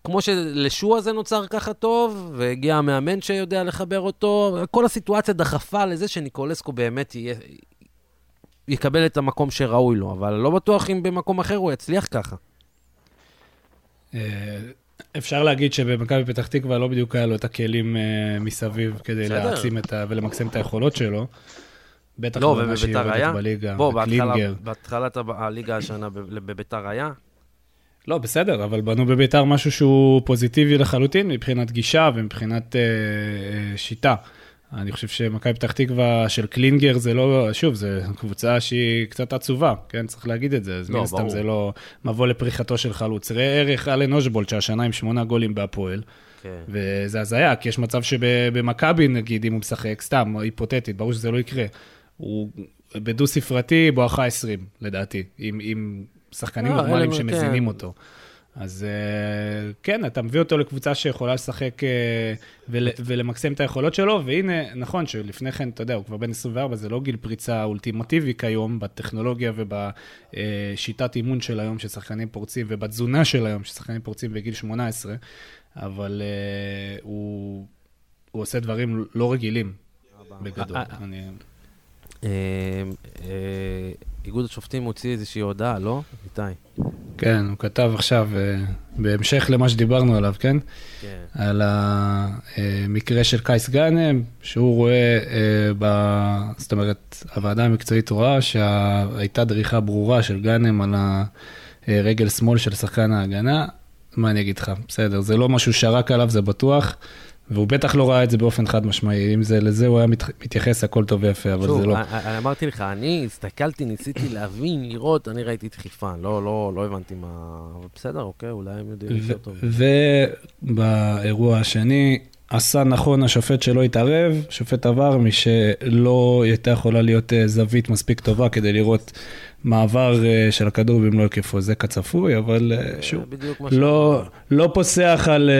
כמו שלשועה זה נוצר ככה טוב, והגיע המאמן שיודע לחבר אותו, כל הסיטואציה דחפה לזה שניקולסקו באמת יהיה... יקבל את המקום שראוי לו, אבל לא בטוח אם במקום אחר הוא יצליח ככה. אה, אפשר להגיד שבמכבי פתח תקווה לא בדיוק היה לו את הכלים אה, מסביב כדי. להעצים את ה... ולמקסם את היכולות שלו. בטח לא, שהיא ובביתר היה? בליגה. בוא, וקלינגר. בהתחלת הליגה השנה בב- בביתר היה? לא, בסדר, אבל בנו בביתר משהו שהוא פוזיטיבי לחלוטין מבחינת גישה ומבחינת אה, אה, שיטה. אני חושב שמכבי פתח תקווה של קלינגר זה לא, שוב, זו קבוצה שהיא קצת עצובה, כן? צריך להגיד את זה. אז לא, מן הסתם. זה לא מבוא לפריחתו של חלוץ. ראה ערך אלן אושבולט, שהשנה עם שמונה גולים בהפועל, כן. וזה הזיה, כי יש מצב שבמכבי, נגיד, אם הוא משחק, סתם, היפותטית, ברור שזה לא יקרה. הוא בדו-ספרתי בואכה 20, לדעתי, עם, עם שחקנים לא, נורמליים אלה- שמזינים כן. אותו. אז אה, כן, אתה מביא אותו לקבוצה שיכולה לשחק אה, ול, ולמקסם את היכולות שלו, והנה, נכון שלפני כן, אתה יודע, הוא כבר בן 24, זה לא גיל פריצה אולטימטיבי כיום, בטכנולוגיה ובשיטת אימון של היום ששחקנים פורצים, ובתזונה של היום ששחקנים פורצים בגיל 18, אבל אה, הוא, הוא עושה דברים לא רגילים, בגדול. אה, אני... אה, אה, איגוד השופטים הוציא איזושהי הודעה, לא? איתי. כן, הוא כתב עכשיו, אה, בהמשך למה שדיברנו עליו, כן? כן. על המקרה של קייס גאנם, שהוא רואה, אה, ב... זאת אומרת, הוועדה המקצועית רואה שהייתה דריכה ברורה של גאנם על הרגל שמאל של שחקן ההגנה. מה אני אגיד לך? בסדר, זה לא משהו שרק עליו, זה בטוח, והוא בטח לא ראה את זה באופן חד משמעי. אם זה לזה, הוא היה מת... מתייחס, הכל טוב ויפה, אבל שוב, זה לא. אני- אני אמרתי לך, אני הסתכלתי, ניסיתי להבין, לראות, אני ראיתי דחיפה, לא, לא, לא הבנתי מה... אבל בסדר, אוקיי, אולי הם יודעים יותר טוב. ובאירוע השני, עשה נכון השופט שלא התערב, שופט עבר, מי שלא הייתה יכולה להיות אה, זווית מספיק טובה כדי לראות מעבר אה, של הכדור במלוא היקפו, זה כצפוי, אבל אה, שוב, לא. לא פוסח על,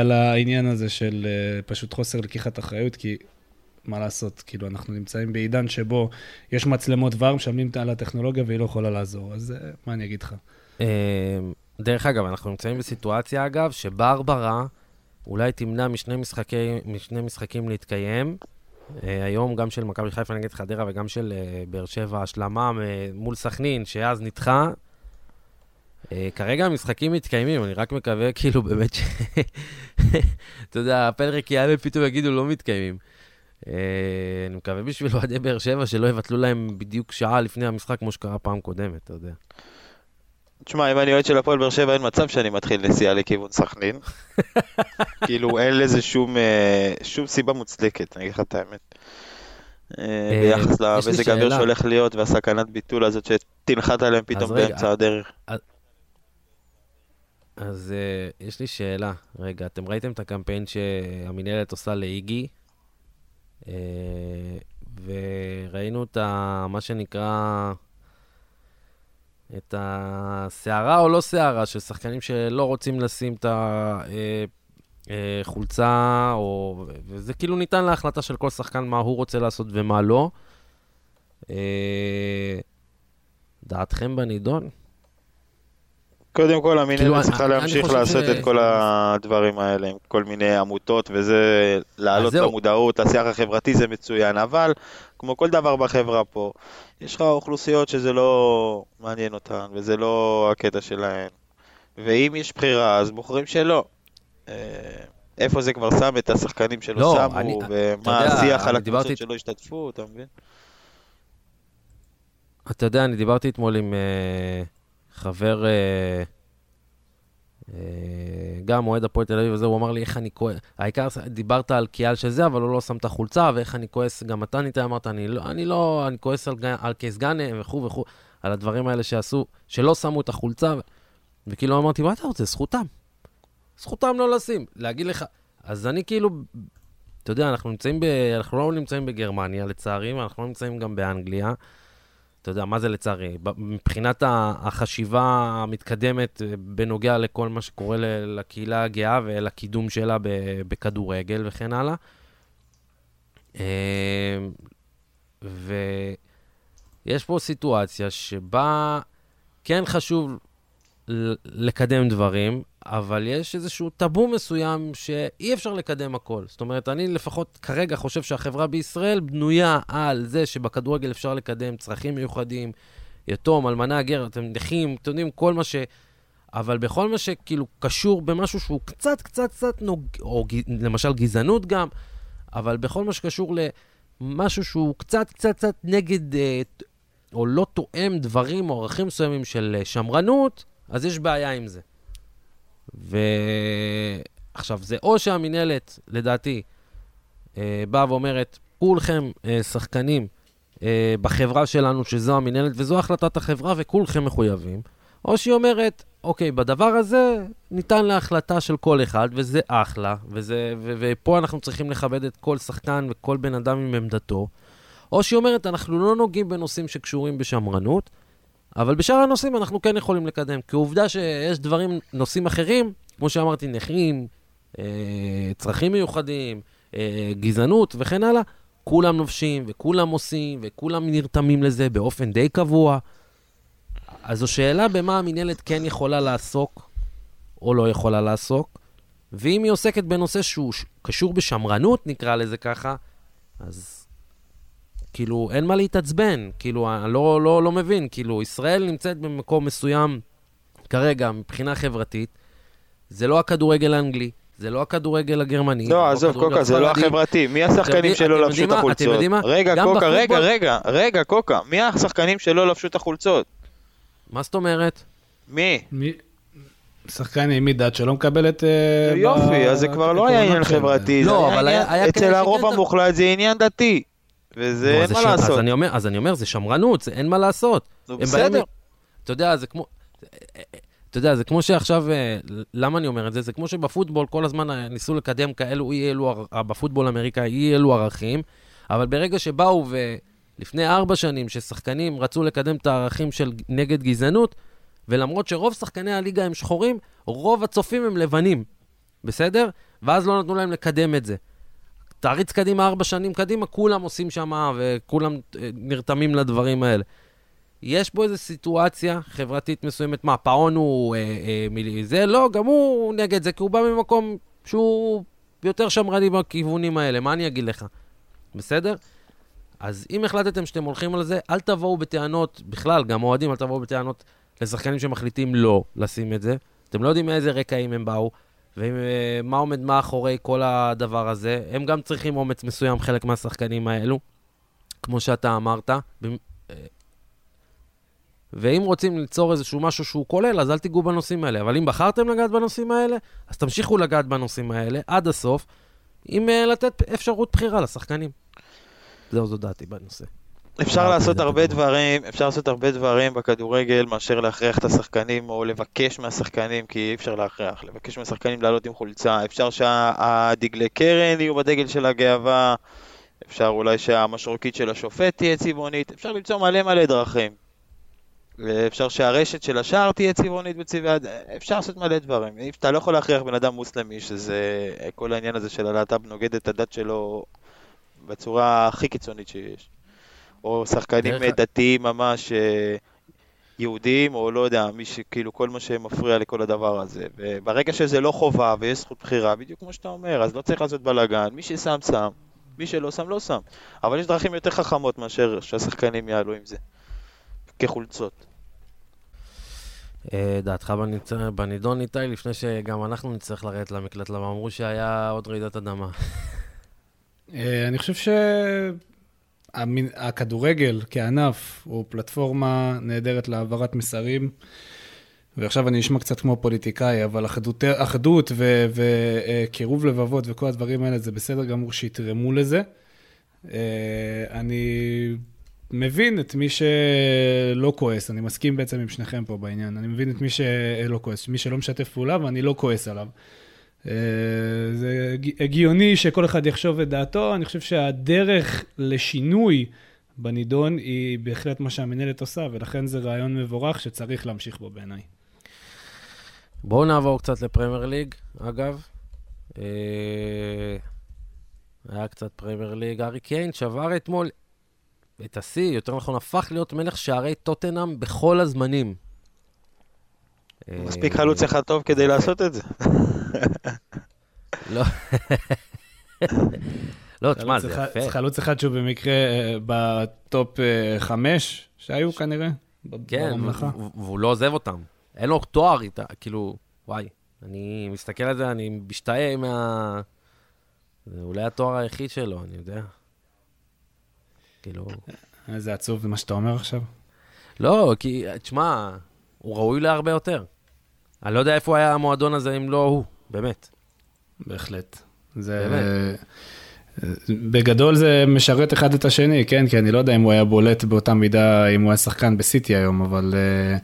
על העניין הזה של פשוט חוסר לקיחת אחריות, כי מה לעשות, כאילו, אנחנו נמצאים בעידן שבו יש מצלמות ור, משלמים על הטכנולוגיה והיא לא יכולה לעזור, אז מה אני אגיד לך? דרך אגב, אנחנו נמצאים בסיטואציה, אגב, שברברה אולי תמנע משני, משחקי, משני משחקים להתקיים. אה, היום גם של מכבי חיפה נגד חדרה וגם של אה, באר שבע, השלמה מ- מול סכנין, שאז נדחה. אה, כרגע המשחקים מתקיימים, אני רק מקווה, כאילו, באמת ש... אתה יודע, הפלריק יעלה, פתאום יגידו, לא מתקיימים. אה, אני מקווה בשביל אוהדי באר שבע שלא יבטלו להם בדיוק שעה לפני המשחק, כמו שקרה פעם קודמת, אתה יודע. תשמע, אם אני אוהד של הפועל באר שבע, אין מצב שאני מתחיל נסיעה לכיוון סכנין. כאילו, אין לזה שום, אה, שום סיבה מוצדקת, אני אגיד לך את האמת. אה, אה, ביחס למזג האוויר. שהולך להיות והסכנת ביטול הזאת שתנחת עליהם פתאום רגע, באמצע הדרך. אז uh, יש לי שאלה. רגע, אתם ראיתם את הקמפיין שהמינהלת עושה לאיגי? Uh, וראינו את ה... מה שנקרא... את הסערה או לא סערה של שחקנים שלא רוצים לשים את החולצה, או... וזה כאילו ניתן להחלטה של כל שחקן מה הוא רוצה לעשות ומה לא. אה, דעתכם בנידון? קודם כל, כאילו, המינהלת צריכה אני- אני להמשיך חושב לעשות ש- את כל הדברים האלה עם כל מיני עמותות, וזה להעלות את. המודעות, השיח החברתי זה מצוין, אבל כמו כל דבר בחברה פה, יש לך אוכלוסיות שזה לא מעניין אותן, וזה לא הקטע שלהן. ואם יש בחירה, אז בוחרים שלא. אה, איפה זה כבר שם את השחקנים שלא לא, שמו, אני- ומה יודע, השיח על אני דיברתי- הקבוצות שלא השתתפו, אתה מבין? אתה יודע, אני דיברתי אתמול עם uh, חבר, uh, uh, גם אוהד הפועל תל אביב וזה, הוא אמר לי איך אני כועס, העיקר דיברת על קיאל של זה, אבל הוא לא שם את החולצה, ואיך אני כועס, גם אתה ניתן, אמרת, אני לא, אני לא, אני כועס על, על קייס גאנם וכו' וכו', על הדברים האלה שעשו, שלא שמו את החולצה, ו- וכאילו אמרתי, מה אתה רוצה? זכותם. זכותם לא לשים, להגיד לך, אז אני כאילו, אתה יודע, אנחנו נמצאים ב... אנחנו לא נמצאים בגרמניה, לצערי, ואנחנו לא נמצאים גם באנגליה. אתה יודע, מה זה לצערי? מבחינת החשיבה המתקדמת אה, בנוגע לכל מה שקורה לקהילה הגאה ולקידום שלה בכדורגל וכן הלאה. אה, ויש פה סיטואציה שבה כן חשוב לקדם דברים, אבל יש איזשהו טאבו מסוים שאי אפשר לקדם הכל. זאת אומרת, אני לפחות כרגע חושב שהחברה בישראל בנויה על זה שבכדורגל אפשר לקדם צרכים מיוחדים, יתום, אלמנה, גר, אתם נכים, אתם יודעים, כל מה ש... אבל בכל מה שכאילו קשור במשהו שהוא קצת, קצת, קצת נוג... או ג... למשל גזענות גם, אבל בכל מה שקשור למשהו שהוא קצת, קצת, קצת נגד, אה, או לא תואם דברים או ערכים מסוימים של אה, שמרנות, אז יש בעיה עם זה. ועכשיו, זה או שהמינהלת, לדעתי, אה, באה ואומרת, כולכם אה, שחקנים אה, בחברה שלנו, שזו המינהלת, וזו החלטת החברה, וכולכם מחויבים, או שהיא אומרת, אוקיי, בדבר הזה ניתן להחלטה של כל אחד, וזה אחלה, וזה, ו- ופה אנחנו צריכים לכבד את כל שחקן וכל בן אדם עם עמדתו, או שהיא אומרת, אנחנו לא נוגעים בנושאים שקשורים בשמרנות, אבל בשאר הנושאים אנחנו כן יכולים לקדם. כי עובדה שיש דברים, נושאים אחרים, כמו שאמרתי, נכים, אה, צרכים מיוחדים, אה, גזענות וכן הלאה, כולם נובשים וכולם עושים וכולם נרתמים לזה באופן די קבוע. אז זו שאלה במה המינהלת כן יכולה לעסוק או לא יכולה לעסוק, ואם היא עוסקת בנושא שהוא קשור בשמרנות, נקרא לזה ככה, אז כאילו, אין מה להתעצבן. כאילו, אני לא, לא, לא מבין. כאילו, ישראל נמצאת במקום מסוים כרגע, מבחינה חברתית. זה לא הכדורגל האנגלי, זה לא הכדורגל הגרמני. לא, עזוב, הכדורגל קוקה, זה לא. החברתי. מי השחקנים שלא אתם לבשו את? אתם החולצות? יודעים מה? רגע, קוקה, רגע, רגע, רגע, קוקה. מי השחקנים שלא לבשו את החולצות? מה זאת אומרת? מי? מי... שחקן עם דת שלא מקבלת... אה, יופי, אז זה כבר לא היה עניין. חברתי, לא, אבל היה- אצל הרוב המוחלט זה עניין דתי. וזה אין זה מה ש- לעשות. אז אני אומר, אז אני אומר, זה שמרנות, זה אין מה לעשות. נו, הם בסדר. באים- אתה יודע, זה כמו... אתה יודע, זה כמו שעכשיו, אה, למה אני אומר את זה? זה כמו שבפוטבול כל הזמן אה, ניסו לקדם כאלו, אי אלו, אה, בפוטבול האמריקאי, אי אלו ערכים, אבל ברגע שבאו ולפני ארבע שנים, ששחקנים רצו לקדם את הערכים של נגד גזענות, ולמרות שרוב שחקני הליגה הם שחורים, רוב הצופים הם לבנים, בסדר? ואז לא נתנו להם לקדם את זה. תריץ קדימה ארבע שנים קדימה, כולם עושים שם וכולם אה, נרתמים לדברים האלה. יש פה איזו סיטואציה חברתית מסוימת, מה, פאון הוא אה, אה, מילי, זה לא, גם הוא נגד זה, כי הוא בא ממקום שהוא יותר שמרני בכיוונים האלה, מה אני אגיד לך? בסדר? אז אם החלטתם שאתם הולכים על זה, אל תבואו בטענות, בכלל, גם אוהדים, אל תבואו בטענות לשחקנים שמחליטים לא לשים את זה. אתם לא יודעים מאיזה רקעים הם באו, ומה עומד מאחורי כל הדבר הזה. הם גם צריכים אומץ מסוים, חלק מהשחקנים האלו, כמו שאתה אמרת. אה, ואם רוצים ליצור איזשהו משהו שהוא כולל, אז אל תיגעו בנושאים האלה. אבל אם בחרתם לגעת בנושאים האלה, אז תמשיכו לגעת בנושאים האלה עד הסוף, עם uh, לתת אפשרות בחירה לשחקנים. זהו, זו דעתי בנושא. אפשר לעשות הרבה דברים, אפשר לעשות הרבה דברים בכדורגל מאשר להכריח את השחקנים או לבקש מהשחקנים, כי אי אפשר להכריח, לבקש מהשחקנים לעלות עם חולצה, אפשר שהדגלי קרן יהיו בדגל של הגאווה, אפשר אולי שהמשרוקית של השופט תהיה צבעונית, אפשר למצוא מלא מלא דרכים. אפשר שהרשת של השער תהיה צבעונית בצבעי... אפשר לעשות מלא דברים. אתה לא יכול להכריח בן אדם מוסלמי שזה... כל העניין הזה של הלהט"ב נוגד את הדת שלו בצורה הכי קיצונית שיש. או שחקנים דרך... דתיים ממש אה, יהודים, או לא יודע, מי שכאילו כל מה שמפריע לכל הדבר הזה. וברגע שזה לא חובה ויש זכות בחירה, בדיוק כמו שאתה אומר, אז לא צריך לעשות בלאגן, מי ששם שם, מי שלא שם לא שם. אבל יש דרכים יותר חכמות מאשר שהשחקנים יעלו עם זה, כחולצות. אה, דעתך בנידון איתי, לפני שגם אנחנו נצטרך לרדת למקלט, למה אמרו שהיה עוד רעידת אדמה. אה, אני חושב שהכדורגל כענף הוא פלטפורמה נהדרת להעברת מסרים. ועכשיו אני נשמע קצת כמו פוליטיקאי, אבל אחדות, אחדות וקירוב לבבות וכל הדברים האלה, זה בסדר גמור שיתרמו לזה. אה, אני מבין את מי שלא כועס, אני מסכים בעצם עם שניכם פה בעניין. אני מבין את מי שלא כועס, מי שלא משתף פעולה ואני לא כועס עליו. אה, זה הגיוני שכל אחד יחשוב את דעתו, אני חושב שהדרך לשינוי בנידון היא בהחלט מה שהמנהלת עושה, ולכן זה רעיון מבורך שצריך להמשיך בו בעיניי. בואו נעבור קצת לפרמייר ליג, אגב. אה, היה קצת פרמייר ליג. ארי קיין שבר אתמול את השיא, יותר נכון, הפך להיות מלך שערי טוטנאם בכל הזמנים. מספיק חלוץ אחד טוב כדי לעשות את זה. לא. לא, תשמע, זה יפה. חלוץ אחד שהוא במקרה אה, בטופ אה, חמש שהיו כנראה, כן, והוא לא עוזב אותם. אין לו תואר איתה, כאילו, וואי, אני מסתכל על זה, אני משתאה מה... זה אולי התואר היחיד שלו, אני יודע. כאילו... איזה עצוב מה שאתה אומר עכשיו. לא, כי, תשמע, הוא ראוי להרבה יותר. אני לא יודע איפה היה המועדון הזה אם לא הוא, באמת. בהחלט. זה... באמת. בגדול זה משרת אחד את השני, כן? כי אני לא יודע אם הוא היה בולט באותה מידה, אם הוא היה שחקן בסיטי היום, אבל... אה,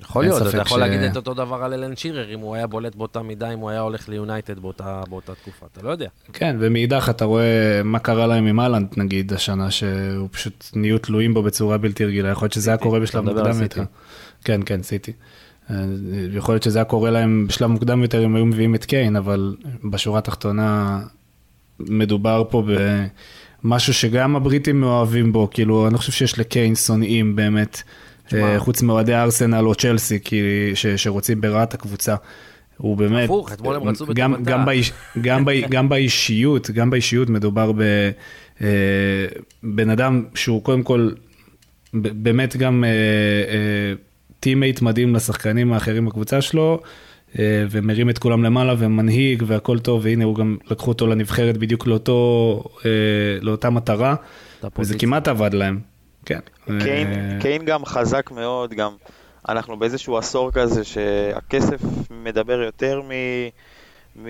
יכול להיות, אתה יכול ש... להגיד את אותו דבר על אלן שירר, אם הוא היה בולט באותה מידה, אם הוא היה הולך ליונייטד באותה, באותה תקופה, אתה לא יודע. כן, ומאידך אתה רואה מה קרה להם עם אהלנד, נגיד, השנה, שהוא פשוט נהיו תלויים בו בצורה בלתי רגילה, יכול להיות שזה היה קורה בשלב מוקדם יותר. כן, כן, סיטי. אה, יכול להיות שזה היה קורה להם בשלב מוקדם יותר אם היו מביאים את קיין, אבל בשורה התחתונה מדובר פה במשהו שגם הבריטים מאוהבים בו, כאילו, אני לא חושב שיש לקיין שונאים באמת. אה, חוץ מאוהדי ארסנל או צ'לסי, כי, ש, שרוצים ברעת הקבוצה. הוא באמת, הפוך, אתמול הם רצו בטובתה. גם, גם, באיש, גם, ב, גם באישיות, גם באישיות מדובר בבן אה, אדם שהוא קודם כל, באמת גם teammate אה, מדהים לשחקנים האחרים בקבוצה שלו, ומרים את כולם למעלה ומנהיג והכל טוב, והנה הוא גם לקחו אותו לנבחרת בדיוק לאותו, לאותה מטרה, וזה כמעט עבד להם. כן. קיין, אה, קיין גם חזק מאוד, גם אנחנו באיזשהו עשור כזה שהכסף מדבר יותר מ... ממה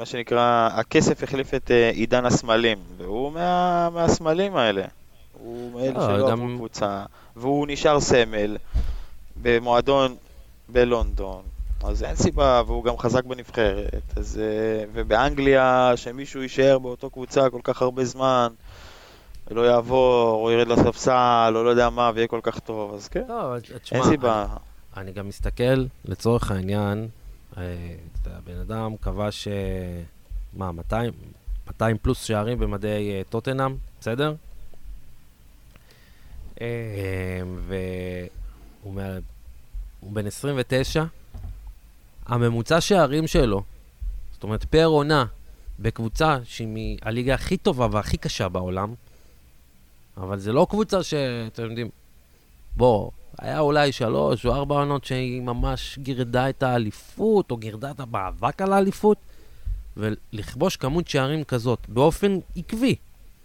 אה, שנקרא, הכסף החליף את אה, עידן הסמלים, והוא מה, מהסמלים האלה. הוא מאלה שלא עברו. קבוצה, והוא נשאר סמל במועדון בלונדון, אז אין סיבה, והוא גם חזק בנבחרת, אז, ובאנגליה, שמישהו יישאר באותו קבוצה כל כך הרבה זמן, ולא יעבור, או ירד לספסל, או לא יודע מה, ויהיה כל כך טוב, אז כן, לא, אין סיבה. אני, אני גם מסתכל, לצורך העניין, אה, הבן אדם כבש, מה, 200, 200 פלוס שערים במדי אה, טוטנאם, בסדר? אה, והוא בן 29, הממוצע שערים שלו, זאת אומרת, פר עונה, בקבוצה שהיא מהליגה הכי טובה והכי קשה בעולם, אבל זה לא קבוצה שאתם יודעים, בוא, היה אולי שלוש או ארבע עונות שהיא ממש גירדה את האליפות, או גירדה את המאבק על האליפות, ולכבוש כמות שערים כזאת באופן עקבי,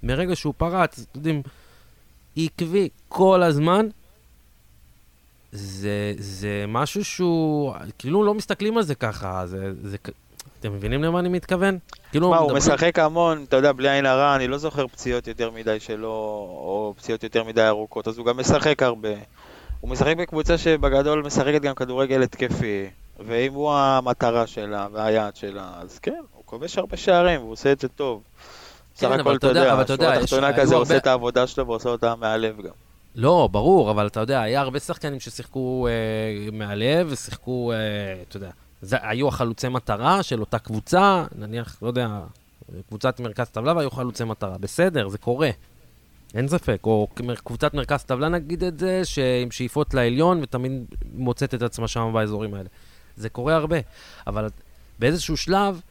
מרגע שהוא פרץ, אתם יודעים, עקבי כל הזמן, זה, זה משהו שהוא, כאילו לא מסתכלים על זה ככה, זה, זה, אתם מבינים למה אני מתכוון? כאילו, מה, הוא משחק המון, אתה יודע, בלי עין הרע, אני לא זוכר פציעות יותר מדי שלו, או פציעות יותר מדי ארוכות, אז הוא גם משחק הרבה. הוא משחק בקבוצה שבגדול משחקת גם כדורגל התקפי, ואם הוא המטרה שלה והיעד שלה, אז כן, הוא כובש הרבה שערים, והוא עושה את זה טוב. כן, סך הכל, אתה יודע, אבל אתה יודע, שורה תחתונה כזה עושה את העבודה שלו ועושה אותה מהלב גם. לא, ברור, אבל אתה יודע, היה הרבה שחקנים ששיחקו אה, מהלב ושיחקו, אה, אתה יודע, זה, היו החלוצי מטרה של אותה קבוצה, נניח, לא יודע, קבוצת מרכז טבלה והיו חלוצי מטרה. בסדר, זה קורה. אין ספק. או קבוצת מרכז טבלה, נגיד את זה, שעם שאיפות לעליון ותמיד מוצאת את עצמה שם באזורים האלה. זה קורה הרבה. אבל באיזשהו שלב,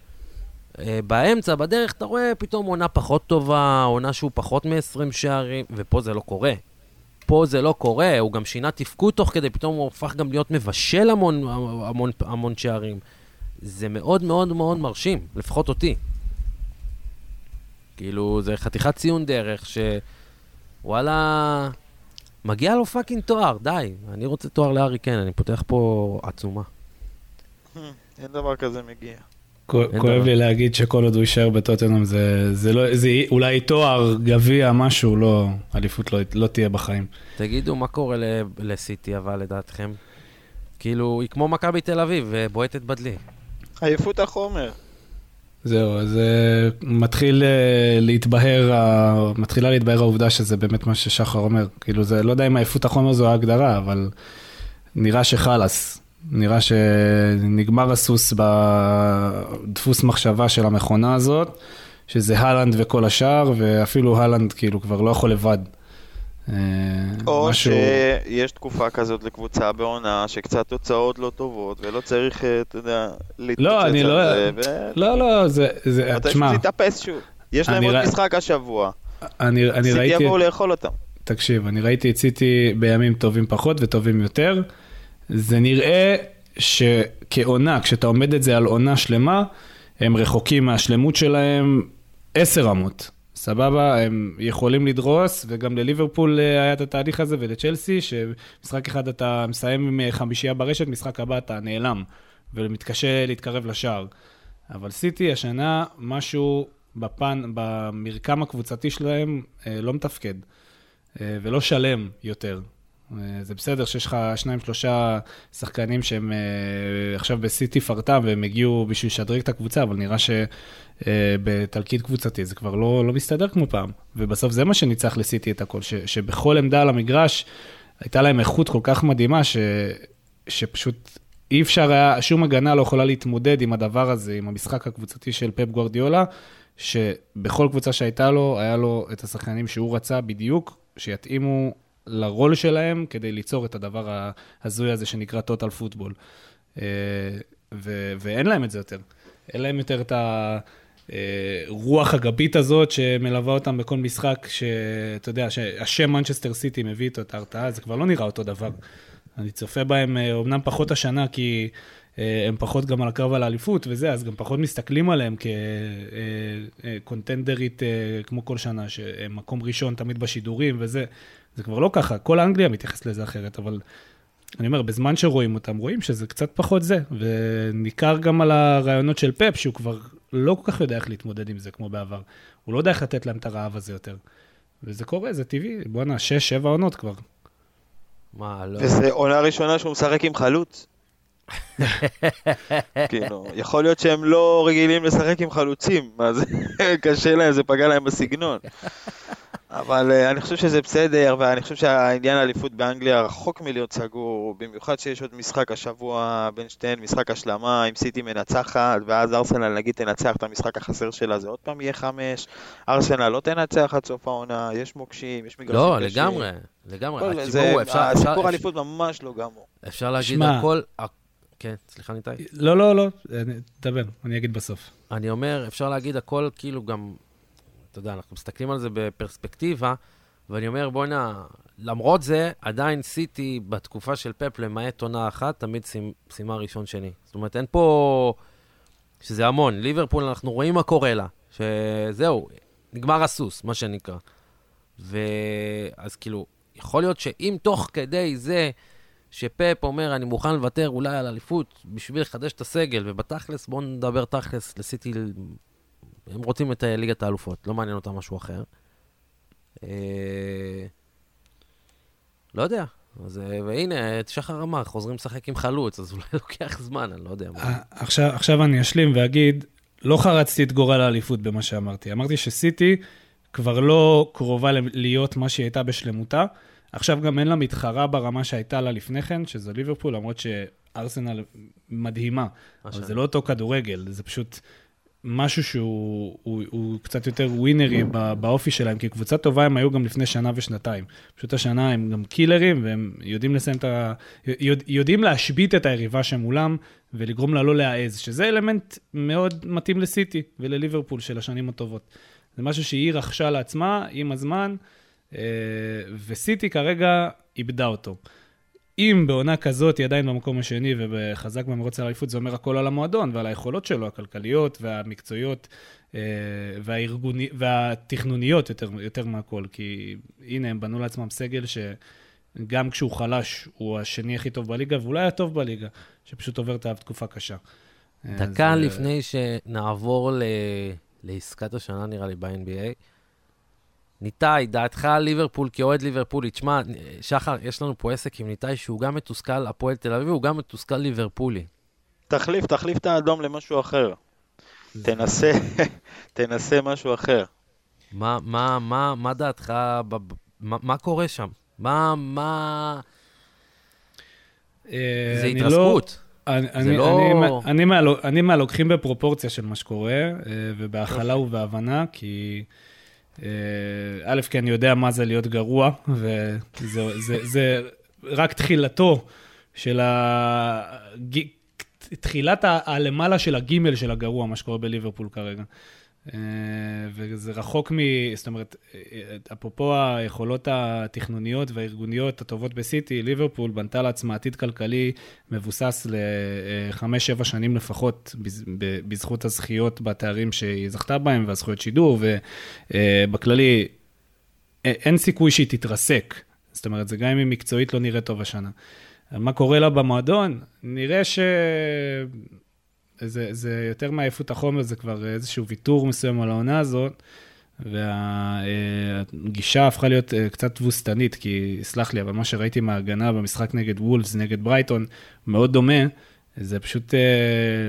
אה, באמצע, בדרך, אתה רואה פתאום עונה פחות טובה, עונה שהוא פחות מ-20 שערים, ופה זה לא קורה. פה זה לא קורה, הוא גם שינה תפקוד תוך כדי, פתאום הוא הפך גם להיות מבשל המון, המון, המון שערים. זה מאוד מאוד מאוד מרשים, לפחות אותי. כאילו, זה חתיכת ציון דרך שוואלה, מגיע לו fucking תואר, די. אני רוצה תואר להארי קיין, אני פותח פה עצומה. אין דבר כזה מגיע. כואב לי להגיד שכל עוד הוא יישאר בטוטנאם זה, זה לא, זה אולי תואר, גביע, משהו, לא, אליפות לא, לא תהיה בחיים. תגידו, מה קורה לסיטי אבל לדעתכם? כאילו, היא כמו מכבי תל אביב, בועטת בדלי. עייפות החומר. זהו, אז אה, מתחיל אה, להתבהר, מתחילה להתבהר העובדה שזה באמת מה ששחר אומר. כאילו, זה, לא יודע אם עייפות החומר זו ההגדרה, אבל נראה שחלאס. נראה שנגמר הסוס בדפוס מחשבה של המכונה הזאת, שזה הלנד וכל השאר, ואפילו הלנד כאילו כבר לא יכול לבד. אה, או משהו... שיש תקופה כזאת לקבוצה בעונה שקצת תוצאות לא טובות, ולא צריך, אה, אתה יודע, להתפוצץ לא, על לא... זה. ו... לא, לא, זה, זה, תשמע. אתה תתאפס שוב. יש להם עוד ר... משחק השבוע. אני, אני ראיתי... סיטי יבואו לאכול אותם. תקשיב, אני ראיתי את סיטי בימים טובים פחות וטובים יותר. זה נראה שכעונה, כשאתה עומד את זה על עונה שלמה, הם רחוקים מהשלמות שלהם עשר רמות. סבבה, הם יכולים לדרוס, וגם לליברפול אה, היה את התהליך הזה, ולצ'לסי, שמשחק אחד אתה מסיים עם אה, חמישייה ברשת, משחק הבא אתה נעלם, ומתקשה להתקרב לשער. אבל סיטי השנה, משהו בפן, במרקם הקבוצתי שלהם אה, לא מתפקד, ולא שלם יותר. אה, זה בסדר שיש לך שניים, שלושה שחקנים שהם אה, עכשיו בסיטי פרטם והם הגיעו בשביל לשדרג את הקבוצה, אבל נראה שבתלקיד אה, קבוצתי זה כבר לא, לא מסתדר כמו פעם. ובסוף זה מה שניצח לסיטי את הכל, ש, שבכל עמדה על המגרש הייתה להם איכות כל כך מדהימה, ש, שפשוט אי אפשר היה, שום הגנה לא יכולה להתמודד עם הדבר הזה, עם המשחק הקבוצתי של פפ גוורדיולה, שבכל קבוצה שהייתה לו, היה לו את השחקנים שהוא רצה בדיוק, שיתאימו לרול שלהם כדי ליצור את הדבר ההזוי הזה שנקרא total football. אה, ו- ואין להם את זה יותר. אין להם יותר את הרוח הגבית הזאת שמלווה אותם בכל משחק, שאתה יודע, שהשם מנצ'סטר סיטי מביא איתו את ההרתעה, זה כבר לא נראה אותו דבר. אני צופה בהם, אומנם אה, פחות השנה, כי אה, הם פחות גם על הקרב על האליפות וזה, אז גם פחות מסתכלים עליהם כקונטנדרית כמו כל שנה, שהם מקום ראשון תמיד בשידורים וזה. זה כבר לא ככה, כל אנגליה מתייחסת לזה אחרת, אבל אני אומר, בזמן שרואים אותם, רואים שזה קצת פחות זה, וניכר גם על הרעיונות של פפ, שהוא כבר לא כל כך יודע איך להתמודד עם זה כמו בעבר. הוא לא יודע איך לתת להם את הרעב הזה יותר. וזה קורה, זה טבעי, בואנה, שש, שבע עונות כבר. מה, לא... וזו עונה ראשונה שהוא משחק עם חלוץ. כאילו, יכול להיות שהם לא רגילים לשחק עם חלוצים, אז קשה להם, זה פגע להם בסגנון. אבל uh, אני חושב שזה בסדר, ואני חושב שהעניין האליפות באנגליה רחוק מלהיות סגור, במיוחד שיש עוד משחק השבוע בין שתיהן, משחק השלמה, עם סיטי מנצחת, ואז ארסנל נגיד תנצח את המשחק החסר שלה, זה עוד פעם יהיה חמש, ארסנל לא תנצח עד סוף העונה, יש מוקשים, יש מגרשים לא, קשים. לא, לגמרי, לגמרי. כל, זה, אפשר, הסיפור אפשר, האליפות אפשר, ממש לא גמור. אפשר להגיד שמה, הכל... כן, סליחה ניתאי. לא, לא, לא, תדבר, אני אגיד בסוף. אני אומר, אפשר להגיד הכל כאילו גם אתה יודע, אנחנו מסתכלים על זה בפרספקטיבה, ואני אומר, בוא'נה, למרות זה, עדיין סיטי בתקופה של פפ, למעט עונה אחת, תמיד סיימה ראשון-שני. זאת אומרת, אין פה... שזה המון. ליברפול, אנחנו רואים מה קורה לה. שזהו, נגמר הסוס, מה שנקרא. ואז כאילו, יכול להיות שאם תוך כדי זה שפאפ אומר, אני מוכן לוותר אולי על אליפות בשביל לחדש את הסגל, ובתכלס, בואו נדבר תכלס, לסיטי, הם רוצים את ליגת האלופות, לא מעניין אותם משהו אחר. אה, לא יודע. אז, אה, והנה, את שחר אמר, חוזרים לשחק עם חלוץ, אז אולי לוקח זמן, אני לא יודע. עכשיו, עכשיו אני אשלים ואגיד, לא חרצתי את גורל האליפות במה שאמרתי. אמרתי שסיטי כבר לא קרובה להיות מה שהיא הייתה בשלמותה. עכשיו גם אין לה מתחרה ברמה שהייתה לה לפני כן, שזה ליברפול, למרות שארסנל מדהימה. אבל זה לא אותו כדורגל, זה פשוט משהו שהוא הוא, הוא קצת יותר ווינרי באופי שלהם, כי קבוצה טובה הם היו גם לפני שנה ושנתיים. פשוט השנה הם גם קילרים, והם יודעים לסיים את ה... יודע, יודעים להשבית את היריבה שמולם, ולגרום לה לא להעז, שזה אלמנט מאוד מתאים לסיטי ולליברפול של השנים הטובות. זה משהו שהיא רכשה לעצמה עם הזמן, אה, וסיטי כרגע איבדה אותו. אם בעונה כזאת היא עדיין במקום השני וחזק במרוץ האליפות, זה אומר הכל על המועדון ועל היכולות שלו, הכלכליות והמקצועיות אה, והארגוני, והתכנוניות יותר, יותר מהכל. כי הנה, הם בנו לעצמם סגל שגם כשהוא חלש, הוא השני הכי טוב בליגה, ואולי הטוב בליגה, שפשוט עובר את תקופה קשה. דקה אז, לפני שנעבור ל... לעסקת השנה, נראה לי, ב-NBA, ניתאי, דעתך על ליברפול כאוהד ליברפולי. תשמע, שחר, יש לנו פה עסק עם ניתאי שהוא גם מתוסכל הפועל תל אביב, הוא גם מתוסכל ליברפולי. תחליף, תחליף את האדום למשהו אחר. תנסה, תנסה משהו אחר. מה, מה, מה, מה דעתך, ב, מה, מה קורה שם? מה, מה... אה, זה לא- התרסקות. אני, לא... אני, אני, אני מהלוקחים בפרופורציה של מה שקורה, אה, ובהכלה ובהבנה, כי... אה, א', כי אני יודע מה זה להיות גרוע, וזה זה, זה רק תחילתו של ה... תחילת הלמעלה של הגימל של הגרוע, מה שקורה בליברפול כרגע. אה, וזה רחוק מ... זאת אומרת, אפרופו היכולות התכנוניות והארגוניות הטובות בסיטי, ליברפול בנתה לעצמה עתיד כלכלי מבוסס לחמש-שבע שנים לפחות, בזכות הזכיות בתארים שהיא זכתה בהם והזכויות שידור, ובכללי אין סיכוי שהיא תתרסק. זאת אומרת, זה גם אם היא מקצועית לא נראית טוב השנה. מה קורה לה במועדון? נראה ש... זה, זה יותר מעייפות החומר, זה כבר איזשהו ויתור מסוים על העונה הזאת, והגישה הפכה להיות אה, קצת תבוסתנית, כי סלח לי, אבל מה שראיתי מההגנה במשחק נגד וולס, נגד ברייטון, מאוד דומה, זה פשוט אה,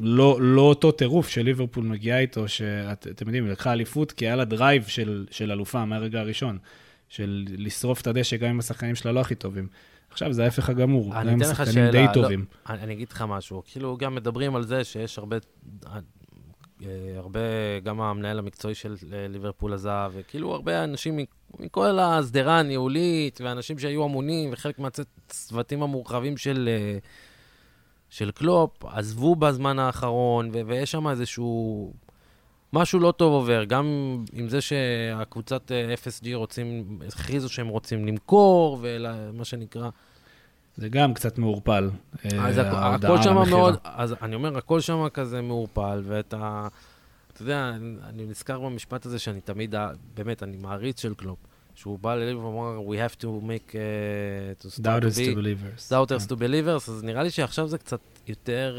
לא, לא אותו טירוף שליברפול מגיעה איתו, שאתם יודעים, היא לקחה אליפות, כי היה לה drive של, של אלופה מהרגע הראשון, של לשרוף את הדשא גם אם השחקנים שלה לא הכי טובים. עכשיו זה ההפך הגמור, הם שחקנים די לא, טובים. אני, אני אגיד לך משהו, כאילו גם מדברים על זה שיש הרבה, אה, הרבה, גם המנהל המקצועי של אה, ליברפול עזב, וכאילו הרבה אנשים מכל השדרה הניהולית, ואנשים שהיו אמונים, וחלק מהצוותים המורחבים של, אה, של קלופ, עזבו בזמן האחרון, ו- ויש שם איזשהו... משהו לא טוב עובר, גם עם זה שהקבוצת FSG רוצים, הכריזו שהם רוצים למכור, ומה שנקרא. זה גם קצת מעורפל. אז אה, הכל שם מאוד, אז אני אומר, הכל שם כזה מעורפל, ואת ה... אתה יודע, אני נזכר במשפט הזה שאני תמיד, באמת, אני מעריץ של קלופ. שהוא בא לליבר ואמר, we have to make, uh, to doubters to, be, to believers. doubters yeah. to believers, אז נראה לי שעכשיו זה קצת יותר,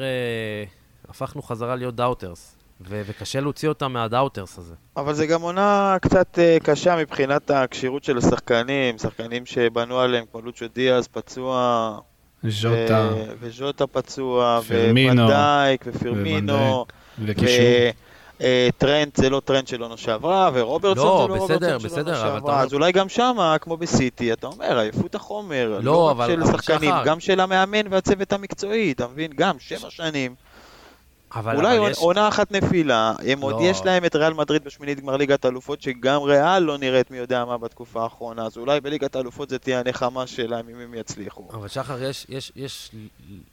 uh, הפכנו חזרה להיות doubters. ו- וקשה להוציא אותם מה doubters הזה. אבל זה גם עונה קצת uh, קשה מבחינת הכשירות של השחקנים, שחקנים שבנו עליהם כמו לוצ'ו דיאז פצוע, ז'וטה, ו- וז'וטה פצוע, וונדייק, ופירמינו, והקישור. אה, טרנד זה לא טרנד של עונה שעברה, ורוברטסון לא, זה לא בסדר, רוברטסון של עונה שעברה, אז אולי גם שמה, כמו בסיטי, אתה אומר, עייפות החומר, לא, לא אבל, רק של שחקנים, גם של המאמן והצוות המקצועי, אתה מבין? גם שבע שנים. אבל אולי אבל יש... עונה אחת נפילה, הם לא. עוד יש להם את ריאל מדריד בשמינית גמר ליגת האלופות, שגם ריאל לא נראית מי יודע מה בתקופה האחרונה, אז אולי בליגת האלופות זה תהיה הנחמה שלהם אם הם יצליחו. אבל שחר, יש, יש, יש,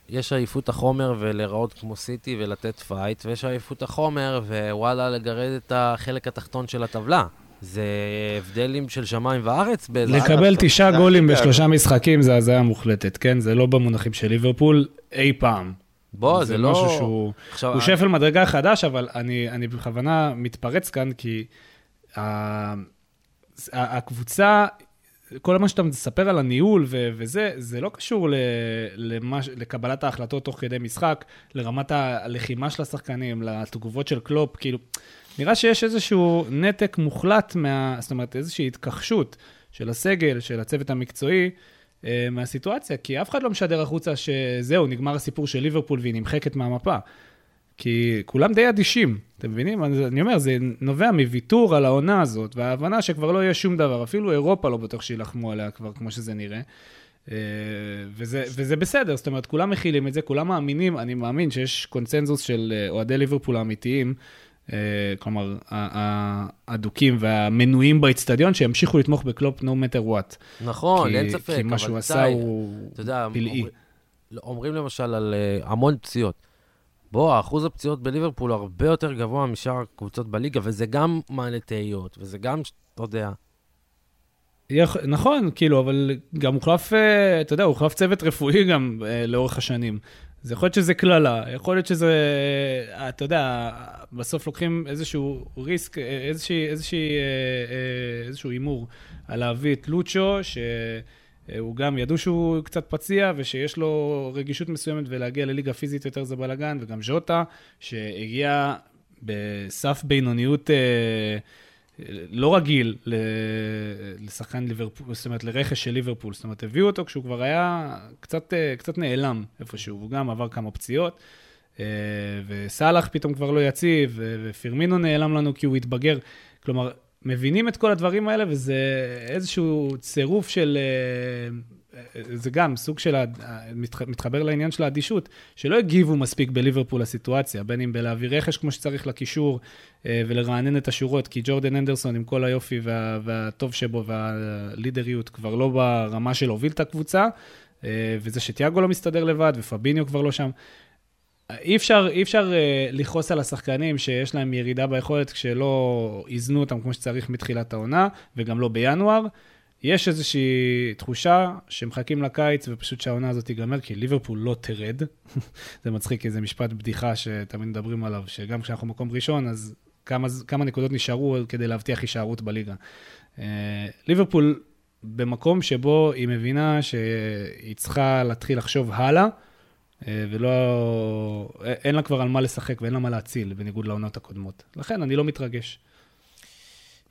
יש עייפות החומר ולהיראות כמו סיטי ולתת פייט, ויש עייפות החומר ווואלה לגרד את החלק התחתון של הטבלה. זה הבדלים של שמיים וארץ. לקבל תשעה גולים בשלושה משחקים זה הזיה מוחלטת, כן? זה לא במונחים של ליברפול אי פעם. בוא, זה, זה לא... משהו שהוא עכשיו, הוא שפל מדרגה חדש, אבל אני, אני בכוונה מתפרץ כאן, כי ה, הקבוצה, כל מה שאתה מספר על הניהול ו- וזה, זה לא קשור ל- למש- לקבלת ההחלטות תוך כדי משחק, לרמת הלחימה של השחקנים, לתגובות של קלופ, כאילו, נראה שיש איזשהו נתק מוחלט מה... זאת אומרת, איזושהי התכחשות של הסגל, של הצוות המקצועי, מהסיטואציה, כי אף אחד לא משדר החוצה שזהו, נגמר הסיפור של ליברפול והיא נמחקת מהמפה. כי כולם די אדישים, אתם מבינים? אני אומר, זה נובע מוויתור על העונה הזאת, וההבנה שכבר לא יהיה שום דבר, אפילו אירופה לא בטוח שיילחמו עליה כבר, כמו שזה נראה. אה, וזה, וזה בסדר, זאת אומרת, כולם מכילים את זה, כולם מאמינים, אני מאמין שיש קונצנזוס של אה, אוהדי ליברפול האמיתיים, אה, כלומר, האדוקים והמנויים באיצטדיון, שימשיכו לתמוך בקלופ no matter what. נכון, כי, אין ספק, כי מה שהוא עשה הוא פלאי. אומרים למשל על המון פציעות. בוא, אחוז הפציעות בליברפול הרבה יותר גבוה משאר הקבוצות בליגה, וזה גם מעלה תהיות, וזה גם, אתה יודע... יח... נכון, כאילו, אבל גם הוחלף, אה, אתה יודע, הוחלף צוות רפואי גם אה, לאורך השנים. אז יכול להיות שזה קללה, יכול להיות שזה, אה, אתה יודע, בסוף לוקחים איזשהו ריסק, איזושהי, איזושהי, איזשהו הימור על להביא את לוצ'ו, ש... אה, הוא גם, ידעו שהוא קצת פציע ושיש לו רגישות מסוימת ולהגיע לליגה פיזית יותר זה בלאגן, וגם ז'וטה, שהגיע בסף בינוניות אה, לא רגיל לשחקן ליברפול, זאת אומרת, לרכש של ליברפול. זאת אומרת, הביאו אותו כשהוא כבר היה קצת, אה, קצת נעלם איפשהו, הוא גם עבר כמה פציעות. וסאלח פתאום כבר לא יציב, ופירמינו נעלם לנו כי הוא התבגר. כלומר, מבינים את כל הדברים האלה, וזה איזשהו צירוף של... אה, זה גם סוג של, מתחבר לעניין של האדישות, שלא הגיבו מספיק בליברפול לסיטואציה, בין אם בלהעביר רכש כמו שצריך לקישור אה, ולרענן את השורות, כי ג'ורדן אנדרסון עם כל היופי וה, והטוב שבו והלידריות כבר לא ברמה של להוביל את הקבוצה, אה, וזה שתיאגו לא מסתדר לבד ופביניו כבר לא שם. אי אפשר, אי אפשר uh, לכעוס על השחקנים שיש להם ירידה ביכולת כשלא איזנו אותם כמו שצריך מתחילת העונה, וגם לא בינואר. יש איזושהי תחושה שמחכים לקיץ ופשוט שהעונה הזאת תיגמר, כי ליברפול לא תרד. זה מצחיק, כי זה משפט בדיחה שתמיד מדברים עליו, שגם כשאנחנו מקום ראשון, אז כמה, כמה נקודות נשארו כדי להבטיח הישארות בליגה. Uh, ליברפול במקום שבו היא מבינה שהיא צריכה להתחיל לחשוב הלאה. אה, ולא, אין לה כבר על מה לשחק ואין לה מה להציל, בניגוד לעונות הקודמות. לכן אני לא מתרגש.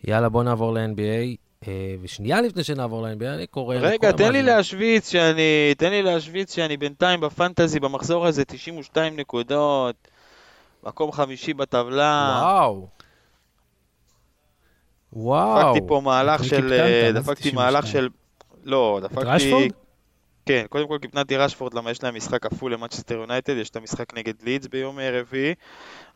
יאללה, בוא נעבור ל-NBA. אה, ושנייה לפני שנעבור ל-NBA, אני קורא... רגע, תן לי להשוויץ שאני, תן לי להשוויץ שאני בינתיים בפנטזי, במחזור הזה 92 נקודות, מקום חמישי בטבלה. וואו. וואו. דפקתי פה מהלך של... אה, דפקתי מהלך של... לא, דפקתי... את רשפורד? כן, קודם כל קיפנתי רשפורד, למה יש להם משחק כפול למאצ'סטר יונייטד, יש את המשחק נגד לידס ביום רביעי,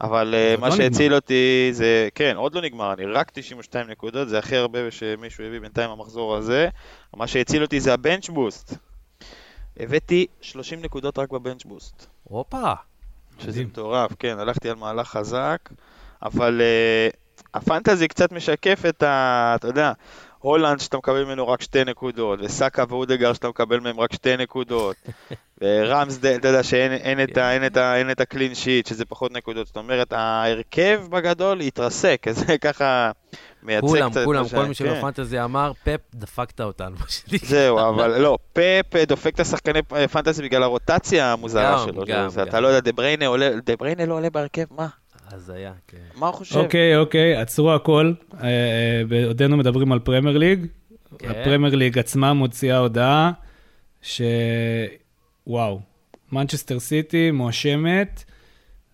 אבל uh, מה לא שהציל נגמר. אותי זה, כן, עוד לא נגמר, אני רק 92 נקודות, זה הכי הרבה שמישהו הביא בינתיים במחזור הזה, מה שהציל אותי זה הבנץ' בוסט. הבאתי 30 נקודות רק בבנץ' בוסט. הופה. שזה מטורף, כן, הלכתי על מהלך חזק, אבל uh, הפנטזי קצת משקף את ה... אתה יודע, הולנד שאתה מקבל ממנו רק שתי נקודות, וסאקה ואודגר שאתה מקבל מהם רק שתי נקודות, ורמסדל, אתה יודע שאין אין את, את, אין את ה clean sheet, שזה פחות נקודות, זאת אומרת, ההרכב בגדול התרסק, אז זה ככה מייצג כולם, קצת... כולם, כולם, כל מי שבפנטזי כן. אמר, פפ, דפקת אותנו. זהו, אבל לא, פפ דופק את השחקני פנטזי בגלל הרוטציה המוזרה שלו. אתה לא יודע, דה בריינה לא עולה בהרכב, מה? הזיה, כן. מה הוא חושב? אוקיי, אוקיי, עצרו הכל. אה, אה, בעודנו מדברים על פרמייר ליג. כן. הפרמייר ליג עצמה מוציאה הודעה ש... וואו, מנצ'סטר סיטי מואשמת,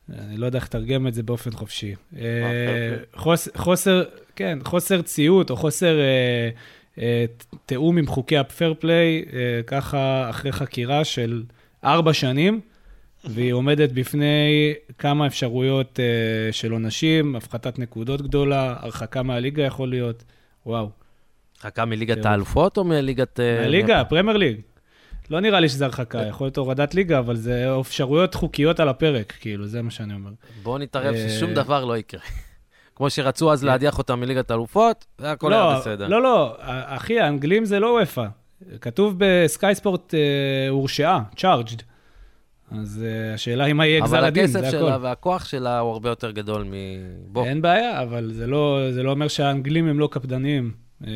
אני לא יודע איך לתרגם את זה באופן חופשי. אה, חוס, חוסר, כן, חוסר ציות או חוסר תיאום עם חוקי ה fair play, ככה אחרי חקירה של ארבע שנים. והיא עומדת בפני כמה אפשרויות uh, של עונשים, הפחתת נקודות גדולה, הרחקה מהליגה יכול להיות, וואו. הרחקה מליגת האלופות או מליגת... אה, מהליגה, פרמייר ליג. לא נראה לי שזה הרחקה, יכול להיות הורדת ליגה, אבל זה אפשרויות חוקיות על הפרק, כאילו, זה מה שאני אומר. בואו נתערב ששום אה, דבר לא יקרה. כמו שרצו אז להדיח אותם מליגת האלופות, זה הכל היה לא, בסדר. לא, לא, אחי, האנגלים זה לא וופא. כתוב בסקייספורט הורשעה, charged. אז uh, השאלה היא מה יהיה גזר הדין, זה הכול. אבל הכסף שלה והכוח שלה הוא הרבה יותר גדול מבוא. אין בעיה, אבל זה לא, זה לא אומר שהאנגלים הם לא קפדניים. אה,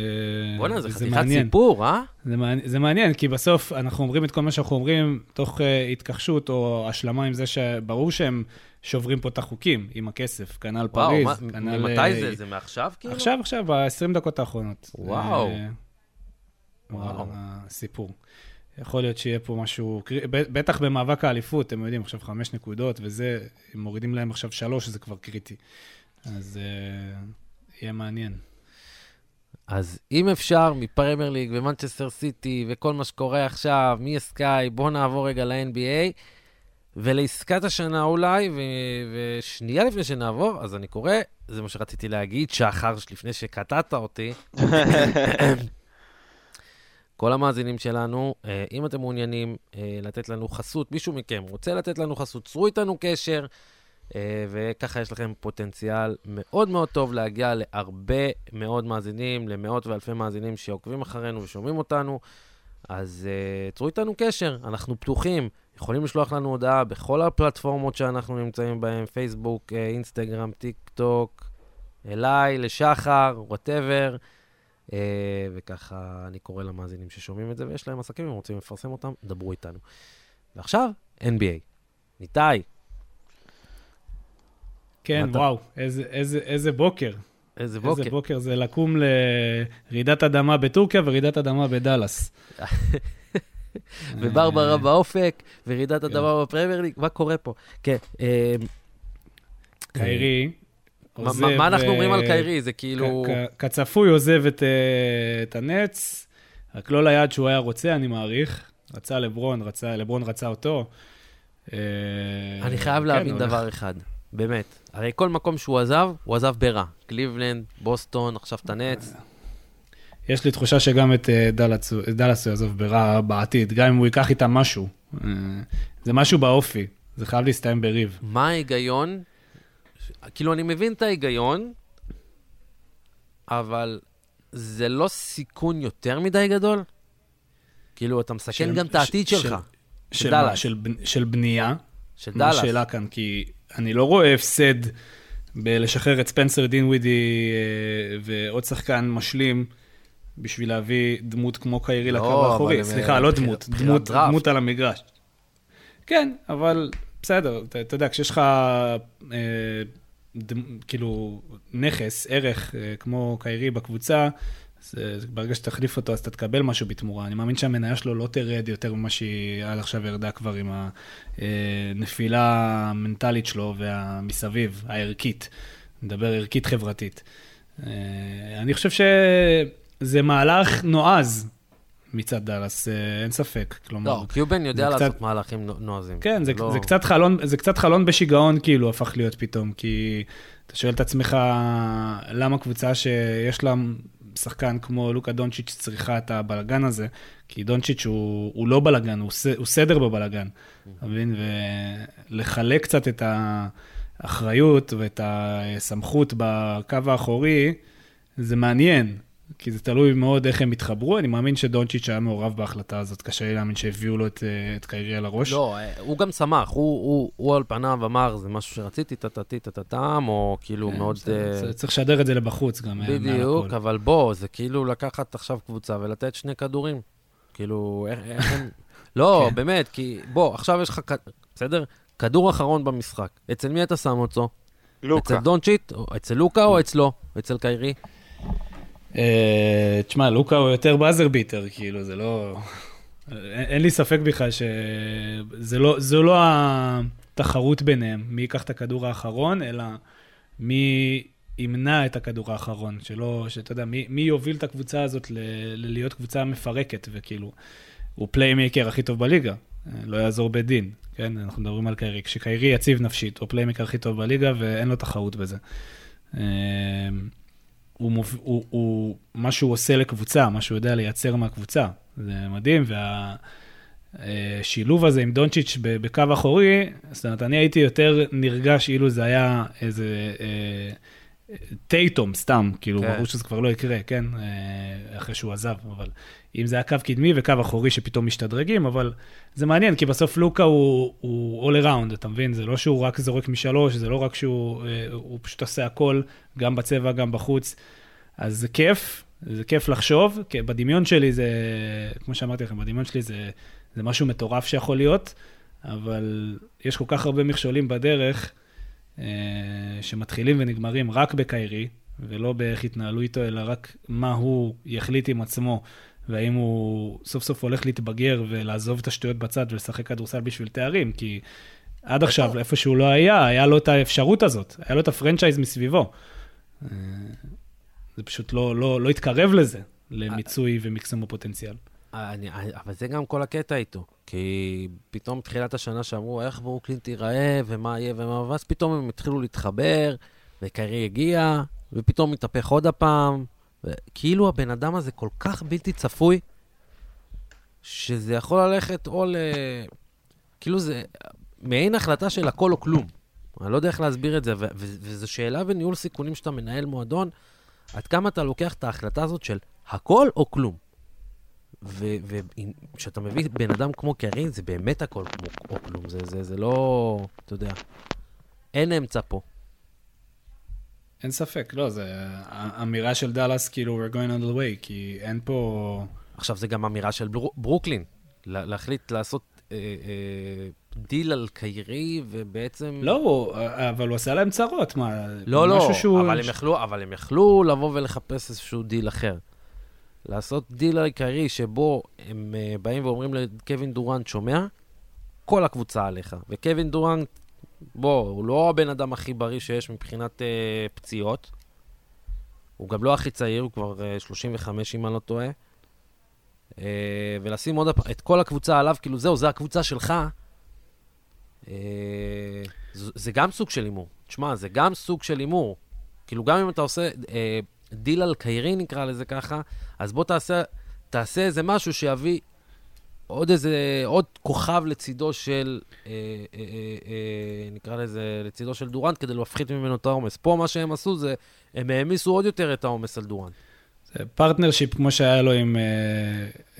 בוא'נה, זה חתיכת מעניין. סיפור, אה? זה מעניין, זה מעניין, כי בסוף אנחנו אומרים את כל מה שאנחנו אומרים תוך uh, התכחשות או השלמה עם זה שברור שהם שוברים פה את החוקים עם הכסף, כנ"ל וואו, פריז, מה- כנ"ל... ממתי אה, זה? זה מעכשיו, כאילו? עכשיו, עכשיו, ב-20 דקות האחרונות. וואו. וואו. וואו. יכול להיות שיהיה פה משהו, בטח במאבק האליפות, אתם יודעים, עכשיו חמש נקודות וזה, אם מורידים להם עכשיו שלוש, זה כבר קריטי. אז uh, יהיה מעניין. אז אם אפשר, מפרמייר ליג ומנצ'סטר סיטי וכל מה שקורה עכשיו, מ-SKY, בואו נעבור רגע ל-NBA. ולעסקת השנה אולי, ו- ושנייה לפני שנעבור, אז אני קורא, זה מה שרציתי להגיד, שחר, לפני שקטעת אותי. כל המאזינים שלנו, אה, אם אתם מעוניינים אה, לתת לנו חסות, מישהו מכם רוצה לתת לנו חסות, צרו איתנו קשר, אה, וככה יש לכם פוטנציאל מאוד מאוד טוב להגיע להרבה מאוד מאזינים, למאות ואלפי מאזינים שעוקבים אחרינו ושומעים אותנו. אז צרו איתנו קשר, אנחנו פתוחים, יכולים לשלוח לנו הודעה בכל הפלטפורמות שאנחנו נמצאים בהן, פייסבוק, אינסטגרם, טיק טוק, אליי, לשחר, whatever. Uh, וככה אני קורא למאזינים ששומעים את זה ויש להם עסקים, אם רוצים לפרסם אותם, דברו איתנו. ועכשיו, NBA. ניתאי, כן, אתה- וואו, איזה, איזה, איזה בוקר. איזה בוקר. איזה בוקר זה לקום לרעידת אדמה בטורקיה ורעידת אדמה בדאלאס. וברברה אה, באופק, ורעידת אדמה בפרמייר ליג, מה קורה פה? כן, אה, קיירי עוזב... מה- מה אנחנו אומרים על אה, קיירי? זה כאילו... כצפוי עוזב את, אה, את הנץ, רק לא ליד שהוא היה רוצה, אני מעריך. רצה לברון, רצה, לברון רצה אותו. אה, אני חייב כן, להבין הולך- דבר אחד, באמת. הרי כל מקום שהוא עזב, הוא עזב ברע. קליבלנד, בוסטון, עכשיו את הנץ. יש לי תחושה שגם את דאלאס הוא- יעזוב ברע בעתיד, גם אם הוא ייקח איתם משהו. זה משהו באופי, זה חייב להסתיים בריב. מה ההיגיון? כאילו, אני מבין את ההיגיון, אבל זה לא סיכון יותר מדי גדול? כאילו, אתה מסכן של- גם את העתיד של- שלך, של. מה? של בנ- של בנייה? של מה דאלאס. השאלה כאן? כי אני לא רואה הפסד בלשחרר את ספנסר דינווידי אה, ועוד שחקן משלים בשביל להביא דמות כמו קיירי לא, לקו האחורי. סליחה, לא בחיר- דמות, בחירת דמות. דמות על המגרש. כן, אבל בסדר, אתה, אתה יודע, כשיש לך אה, דמ, כאילו נכס, ערך, אה, כמו קיירי בקבוצה, אז אה, ברגע שתחליף אותו, אז אתה תקבל משהו בתמורה. אני מאמין שהמניה שלו לא תרד יותר ממה שהיא עד עכשיו ירדה כבר עם הנפילה המנטלית שלו והמסביב, הערכית. נדבר ערכית חברתית. אה, אני חושב שזה מהלך נועז מצד דאלאס, אה, אין ספק. כלומר, לא, קיובן יודע זה קצת- לעשות מהלכים נו- נועזים. כן, זה, לא- זה, קצת חלון, זה קצת חלון בשיגעון כאילו הפך להיות פתאום, כי אתה שואל את עצמך למה קבוצה שיש לה שחקן כמו לוקה דונצ'יץ' צריכה את הבלגן הזה, כי דונצ'יץ' הוא, הוא לא בלגן, הוא, ס, הוא סדר בבלגן, אתה מבין? ולחלק קצת את האחריות ואת הסמכות בקו האחורי, זה מעניין. כי זה תלוי מאוד איך הם התחברו, אני מאמין שדונצ'יץ' היה מעורב בהחלטה הזאת, קשה לי להאמין שהביאו לו את, אה, את קיירי על הראש. לא, אה, הוא גם שמח, הוא, הוא, הוא על פניו אמר, זה משהו שרציתי, טטטי טטטם, או כאילו כן, מאוד... בסדר, אה, צריך לשדר את זה לבחוץ גם, בדיוק. אבל בוא, זה כאילו לקחת עכשיו קבוצה ולתת שני כדורים. כאילו, איך הם... לא, כן. באמת, כי בוא, עכשיו יש לך, בסדר? כדור אחרון במשחק. אצל מי אתה שם אותו? לוקה. אצל דונצ'יט? או אצל לוקה או אצלו? אצל קיירי? אה, תשמע, לוקה הוא יותר באזר ביטר, כאילו, זה לא... אין, לי ספק בכלל שזה לא, לא התחרות ביניהם, מי ייקח את הכדור האחרון, אלא מי ימנע את הכדור האחרון, שלא, שאתה יודע, מי, יוביל את הקבוצה הזאת ללהיות קבוצה מפרקת, וכאילו, הוא playmaker הכי טוב בליגה, אה, לא יעזור בית דין, כן? אנחנו מדברים על קיירי. כשקיירי יציב נפשית, הוא ה playmaker הכי טוב בליגה, ואין לו תחרות בזה. אה, הוא, מוב... הוא, הוא, מה שהוא עושה לקבוצה, מה שהוא יודע לייצר מהקבוצה, זה מדהים, והשילוב הזה עם דונצ'יץ' בקו אחורי, זאת אומרת, אני הייתי יותר נרגש אילו זה היה איזה אה, טייטום, סתם, כאילו, כן. ברור שזה כבר לא יקרה, כן? אה, אחרי שהוא עזב, אבל אם זה היה קו קדמי וקו אחורי שפתאום משתדרגים, אבל זה מעניין, כי בסוף לוקה הוא, הוא all around, אתה מבין? זה לא שהוא רק זורק משלוש, זה לא רק שהוא אה, פשוט עושה הכל, גם בצבע, גם בחוץ. אז זה כיף, זה כיף לחשוב, כי בדמיון שלי זה, כמו שאמרתי לכם, בדמיון שלי זה, זה משהו מטורף שיכול להיות, אבל יש כל כך הרבה מכשולים בדרך, אה, שמתחילים ונגמרים רק בקיירי, ולא באיך יתנהלו איתו, אלא רק מה הוא יחליט עם עצמו, והאם הוא סוף סוף הולך להתבגר ולעזוב את השטויות בצד ולשחק כדורסל בשביל תארים, כי עד עכשיו, איפה שהוא לא היה, היה לו את האפשרות הזאת, היה לו את הפרנצ'ייז מסביבו. אה, זה פשוט לא, לא, לא התקרב לזה, למיצוי ומקסום הפוטנציאל. אני, אבל זה גם כל הקטע איתו. כי פתאום תחילת השנה שאמרו, איך ברוקלין תיראה, ומה יהיה ומה, ואז פתאום הם התחילו להתחבר, וקיירי הגיע, ופתאום מתהפך עוד הפעם. כאילו הבן אדם הזה כל כך בלתי צפוי, שזה יכול ללכת או ל... כאילו זה מעין החלטה של הכל או כלום. אני לא יודע איך להסביר את זה, וזו שאלה בניהול סיכונים שאתה מנהל מועדון, עד כמה אתה לוקח את ההחלטה הזאת של הכל או כלום. וכשאתה מביא בן אדם כמו קרין, זה באמת הכל כמו או כלום. זה, זה, זה לא, אתה יודע, אין אמצע פה. אין ספק, לא, זה אמירה של דאלאס, כאילו, we're going on the way, כי אין פה... עכשיו, זה גם אמירה של בר... ברוקלין, להחליט לעשות אה, אה, דיל על קיירי, ובעצם... לא, אבל הוא עשה להם צרות, מה? לא, לא, שהוא... אבל, הם יכלו, אבל הם יכלו לבוא ולחפש איזשהו דיל אחר. לעשות דיל על קיירי שבו הם uh, באים ואומרים לקווין דורנט, שומע? כל הקבוצה עליך. וקווין דורנט, בוא, הוא לא הבן אדם הכי בריא שיש מבחינת uh, פציעות. הוא גם לא הכי צעיר, הוא כבר uh, 35, אם אני לא טועה. Uh, ולשים עוד את כל הקבוצה עליו, כאילו זהו, זה הקבוצה שלך. Uh, זה, זה גם סוג של הימור. תשמע, זה גם סוג של הימור. כאילו, גם אם אתה עושה uh, דיל על קיירי, נקרא לזה ככה, אז בוא תעשה, תעשה איזה משהו שיביא עוד איזה, עוד כוכב לצידו של, אה, אה, אה, אה, נקרא לזה, לצידו של דורנט, כדי להפחית ממנו את העומס. פה מה שהם עשו זה, הם העמיסו עוד יותר את העומס על דורנט. זה partnership כמו שהיה לו עם אה,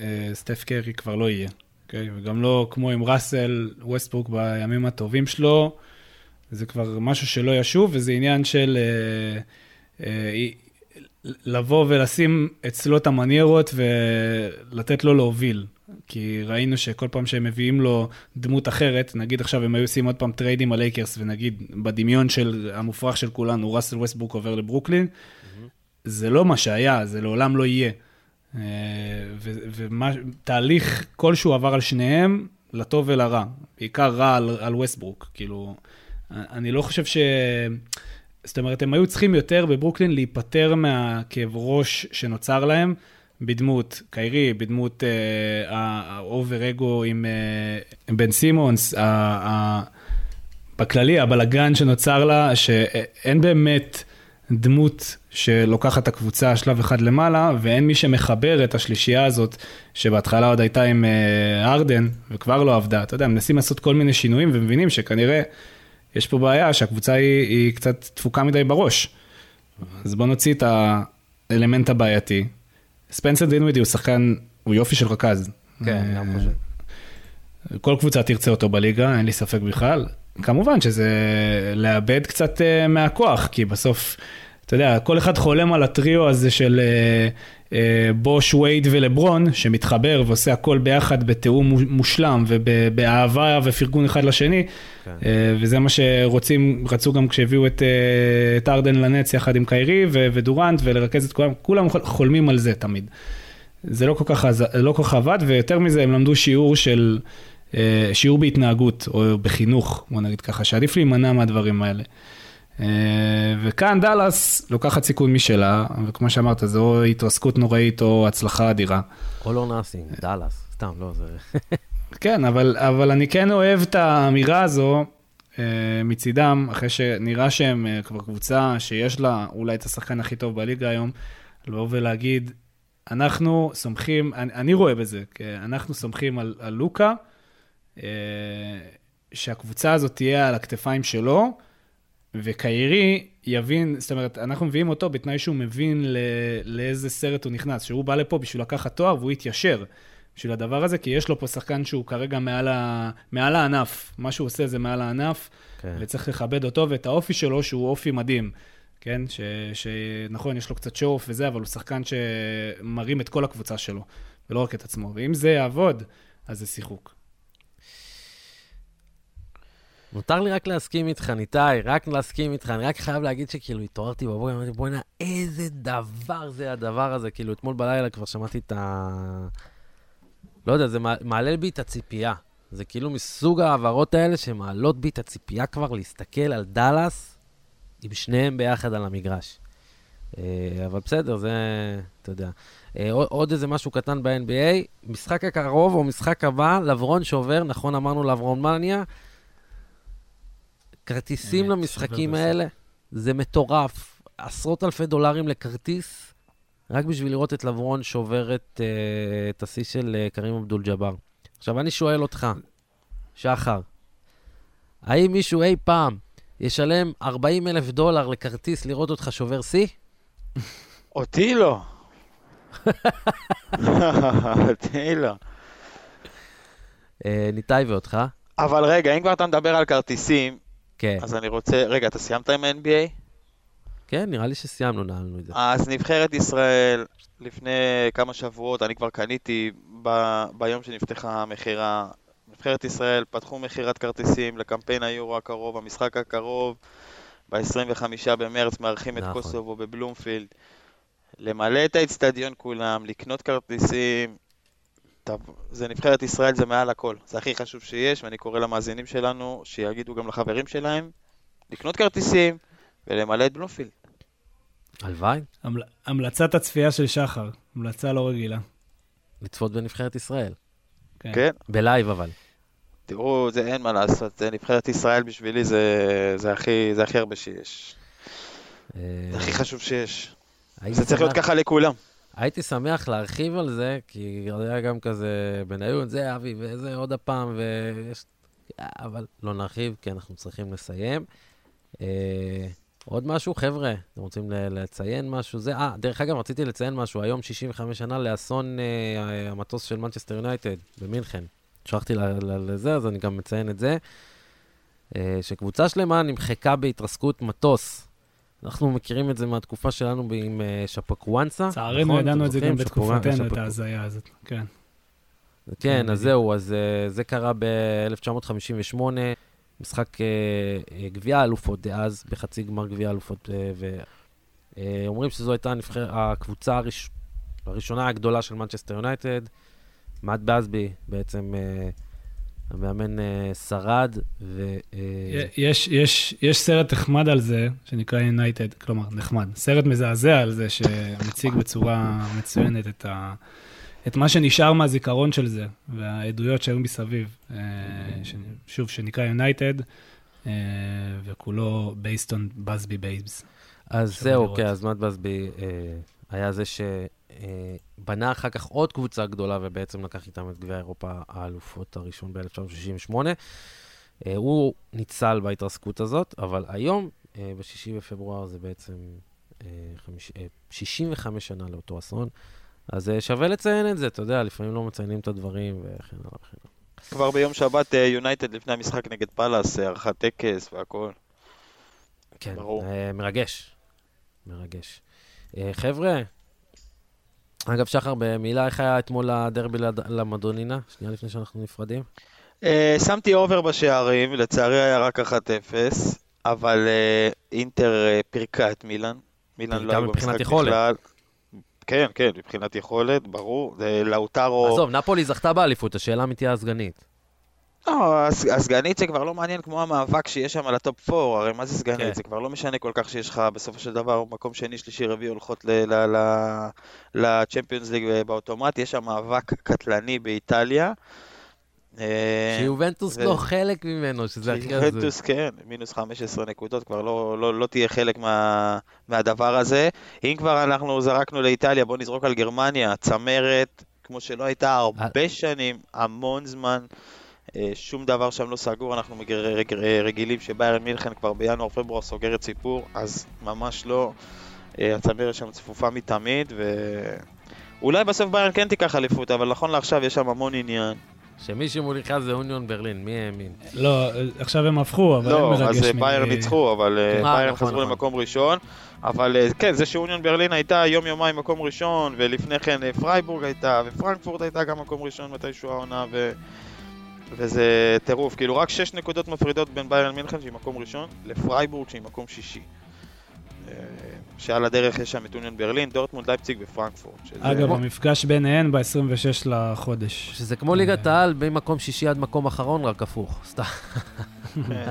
אה, סטף קרי כבר לא יהיה, אוקיי? וגם לא כמו עם ראסל ווסטברוק בימים הטובים שלו, זה כבר משהו שלא ישוב, וזה עניין של... אה, אה, לבוא ולשים אצלו את המניירות ולתת לו להוביל. כי ראינו שכל פעם שהם מביאים לו דמות אחרת, נגיד עכשיו הם היו עושים עוד פעם trade־ים על לייקרס, ונגיד בדמיון של המופרך של כולנו, ראסל ווסטברוק עובר לברוקלין, mm-hmm. זה לא מה שהיה, זה לעולם לא יהיה. ותהליך כלשהו עבר על שניהם, לטוב ולרע. בעיקר רע על, על ווסטברוק. כאילו, אני לא חושב ש... זאת אומרת, הם היו צריכים יותר בברוקלין להיפטר מהכאב ראש שנוצר להם בדמות קיירי, בדמות אה, ה over ego עם, אה, בן סימונס, בכללי, הבלגן שנוצר לה, שאין באמת דמות שלוקחת את הקבוצה שלב אחד למעלה, ואין מי שמחבר את השלישייה הזאת, שבהתחלה עוד הייתה עם אה, ארדן, וכבר לא עבדה. אתה יודע, מנסים לעשות כל מיני שינויים ומבינים שכנראה... יש פה בעיה שהקבוצה היא, היא קצת תפוקה מדי בראש. אז בוא נוציא את האלמנט הבעייתי. ספנסר דינווידי הוא שחקן, הוא יופי של רכז. כן, גם חושב. כל קבוצה תרצה אותו בליגה, אין לי ספק בכלל. כמובן שזה לאבד קצת uh, מהכוח, כי בסוף, אתה יודע, כל אחד חולם על הטריו הזה של uh, uh, בוש, וייד ולברון, שמתחבר ועושה הכל ביחד בתיאום מושלם ובאהבה ופרגון אחד לשני. כן. אה, וזה מה שרוצים, רצו גם כשהביאו את, אה, את ארדן לנץ יחד עם קיירי ודורנט ולרכז את כולם, כולם חולמים על זה תמיד. זה לא כל כך, לא כל כך עבד, ויותר מזה, הם למדו שיעור של, אה, שיעור בהתנהגות, או בחינוך, בוא נגיד ככה, שעדיף להימנע מהדברים האלה. וכאן דאלאס לוקחת סיכון משלה, וכמו שאמרת, זו התרסקות נוראית או הצלחה אדירה. All or nothing, דאלאס, סתם, לא, זה... כן, אבל, אבל אני כן אוהב את האמירה הזו אה, מצידם, אחרי שנראה שהם אה, כבר קבוצה שיש לה אולי את השחקן הכי טוב בליגה היום, לבוא ולהגיד, אנחנו סומכים, אני, אני רואה בזה, אנחנו סומכים על, על לוקה, אה, שהקבוצה הזאת תהיה על הכתפיים שלו, וקיירי יבין, זאת אומרת, אנחנו מביאים אותו בתנאי שהוא מבין לא, לאיזה סרט הוא נכנס, שהוא בא לפה בשביל לקחת תואר והוא יתיישר. בשביל הדבר הזה, כי יש לו פה שחקן שהוא כרגע מעל, ה... מעל הענף. מה שהוא עושה זה מעל הענף, כן. וצריך לכבד אותו ואת האופי שלו, שהוא אופי מדהים. כן? ש, שנכון, יש לו קצת שואוף וזה, אבל הוא שחקן שמרים את כל הקבוצה שלו, ולא רק את עצמו. ואם זה יעבוד, אז זה שיחוק. מותר לי רק להסכים איתך, ניתאי, רק להסכים איתך. אני רק חייב להגיד שכאילו התעוררתי בבוקר, אמרתי, בוא'נה, איזה דבר זה הדבר הזה. כאילו, אתמול בלילה כבר שמעתי את ה... לא יודע, זה מעלה בי את הציפייה. זה כאילו מסוג ההעברות האלה שמעלות בי את הציפייה כבר להסתכל על דאלאס עם שניהם ביחד על המגרש. אה, אבל בסדר, זה, אתה יודע. אה, עוד איזה משהו קטן ב-NBA, משחק הקרוב או משחק הבא, לברון שובר, נכון אמרנו לברון מניה, כרטיסים למשחקים האלה, זה מטורף. עשרות אלפי דולרים לכרטיס, רק בשביל לראות את לברון שובר את, uh, את השיא של uh, קרים אבדול ג'אבר. עכשיו, אני שואל אותך, שחר, האם מישהו אי פעם ישלם 40 אלף דולר לכרטיס לראות אותך שובר שיא? אותי לא. אותי לא. אה, ניתאי ואותך? אבל רגע, אם כבר אתה מדבר על כרטיסים, כן. אז אני רוצה, רגע, אתה סיימת עם ה-NBA? כן, נראה לי שסיימנו, נעלנו את זה. אז נבחרת ישראל, לפני כמה שבועות, אני כבר קניתי ב, ביום שנפתחה המכירה. נבחרת ישראל פתחו מכירת כרטיסים לקמפיין היורו הקרוב, המשחק הקרוב, ב-25 במרץ מארחים את נכון. קוסובו בבלומפילד. למלא את האצטדיון כולם, לקנות כרטיסים, זה נבחרת ישראל, זה מעל הכל. זה הכי חשוב שיש, ואני קורא למאזינים שלנו, שיגידו גם לחברים שלהם, לקנות כרטיסים ולמלא את בלומפילד. הלוואי. המל... המלצת הצפייה של שחר, המלצה לא רגילה. לצפות בנבחרת ישראל. כן. כן. בלייב אבל. תראו, זה אין מה לעשות, זה נבחרת ישראל בשבילי, זה, זה, הכי, זה הכי הרבה שיש. אה, זה הכי חשוב שיש. זה צריך להיות ככה לכולם. הייתי שמח להרחיב על זה, כי היה גם כזה בניון, זה אבי, וזה עוד הפעם, ויש... אבל לא נרחיב, כי אנחנו צריכים לסיים. אה, עוד משהו, חבר'ה, אתם רוצים לציין משהו? זה, אה, דרך אגב, רציתי לציין משהו, היום 65 שנה לאסון אה, המטוס של מנצ'סטר יונייטד במינכן. שלחתי לזה, אז אני גם מציין את זה. אה, שקבוצה שלמה נמחקה בהתרסקות מטוס אנחנו מכירים את זה מהתקופה שלנו עם אה, שפקוואנסה. צערנו נכון? ידענו את זה גם בתקופתנו, את ההזיה הזאת, כן. כן, אז זהו, אז אה, זה קרה ב-1958, משחק אה, גביע האלופות דאז, בחצי גמר גביע האלופות, ואומרים שזו הייתה הקבוצה הראשונה הגדולה של מנצ'סטר יונייטד. מאט באזבי בעצם המאמן uh, שרד, ו... Uh... יש, יש, יש סרט נחמד על זה, שנקרא United, כלומר, נחמד. סרט מזעזע על זה, שמציג בצורה מצוינת את, ה, את מה שנשאר מהזיכרון של זה, והעדויות שהיו מסביב. Uh, ש, שוב, שנקרא United, uh, וכולו based on Busby Babes. אז זהו, אוקיי, אז מאט בסבי היה זה ש... בנה אחר כך עוד קבוצה גדולה, ובעצם לקח איתם את גביע אירופה האלופות הראשון ב-1968. אה, הוא ניצל בהתרסקות הזאת, אבל היום, אה, ב-6 בפברואר, זה בעצם 65 אה, שנה לאותו אסון. אז שווה לציין את זה, אתה יודע, לפעמים לא מציינים את הדברים וכן הלאה וכן הלאה. כבר ביום שבת יונייטד לפני המשחק נגד פאלאס, ערכת טקס והכל. כן, ברור. מרגש. מרגש. חבר'ה, אגב, שחר, במילה, איך היה אתמול הדרבי למדונינה? שנייה לפני שאנחנו נפרדים. אה, שמתי over בשערים, לצערי היה רק 1-0, אבל אה, אינטר אה, פירקה את מילאן. מילאן לא היה במשחק בכלל. כן, כן, מבחינת יכולת, ברור. לאוטרו... עזוב, נפולי זכתה באליפות, השאלה תהיה הסגנית. לא, הסגנית זה כבר לא מעניין כמו המאבק שיש שם על ה top 4, הרי מה זה סגנית? כן. זה כבר לא משנה כל כך שיש לך בסופו של דבר מקום שני, שלישי, רביעי הולכות לצ'מפיונס ליג באוטומט, יש שם מאבק קטלני באיטליה. אה, שיובנטוס ו... לא חלק ממנו, שזה הכי הזה. שיובנטוס כן, מינוס 15 נקודות, כבר לא, לא, לא תהיה חלק מה, מהדבר הזה. אם כבר אנחנו זרקנו לאיטליה, בואו נזרוק על גרמניה, צמרת, כמו שלא הייתה הרבה שנים, המון זמן. אה, שום דבר שם לא סגור, אנחנו רגילים שביירן מינכן כבר בינואר-פברואר סוגרת סיפור, אז ממש לא. אה, הצמרת שם צפופה מתמיד, ואולי בסוף ביירן כן תיקח אליפות, אבל נכון לעכשיו יש שם המון עניין. שמי שמוליכה זה אוניון ברלין, מי האמין? לא, עכשיו הם הפכו, אבל לא, אין מרגש. אז מ- בייר ניצחו, אבל אה, אה, ביירן נכון, חזרו נכון. למקום ראשון. אבל אה, כן, זה שאוניון ברלין הייתה יום-יומיים מקום ראשון, ולפני כן אה, פרייבורג הייתה, ופרנקפורט הייתה גם מקום ראשון מתישהו העונה, ו... וזה טירוף. כאילו, רק שש נקודות מפרידות בין ביירן מינכן, שהיא מקום ראשון, לפרייבורג, שהיא מקום שישי. אה, שעל הדרך יש שם את אוניון ברלין, דורטמונד, לייפציג ופרנקפורט. שזה- אגב, המפגש ביניהן ב-26 לחודש. שזה כמו ליגת העל, ממקום שישי עד מקום אחרון, רק הפוך. סתם. כן.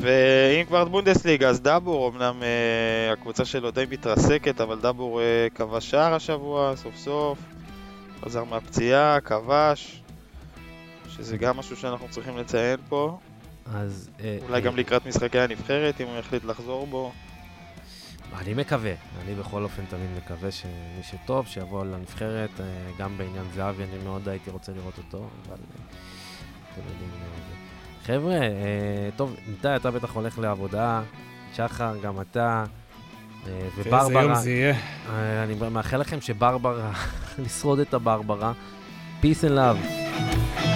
ואם כבר בונדסליגה, אז דאבור, אמנם אה, הקבוצה שלו די מתרסקת, אבל דאבור אה, כבש שער השבוע, סוף סוף. חזר מהפציעה, כבש. שזה גם משהו שאנחנו צריכים לציין פה. אז... אה, אולי אה, גם לקראת משחקי הנבחרת, אם הוא יחליט לחזור בו. אני מקווה, אני בכל אופן תמיד מקווה שמי שטוב, שיבוא לנבחרת, אה, גם בעניין זהבי, אני מאוד הייתי רוצה לראות אותו, אבל אה, אתם יודעים... אה, חבר'ה, אה, טוב, ניתאי, אתה בטח הולך לעבודה, שחר, גם אתה, אה, ואיזה יום וברברה, זה יהיה. אה, אני מאחל לכם שברברה, לשרוד את הברברה. Peace and love.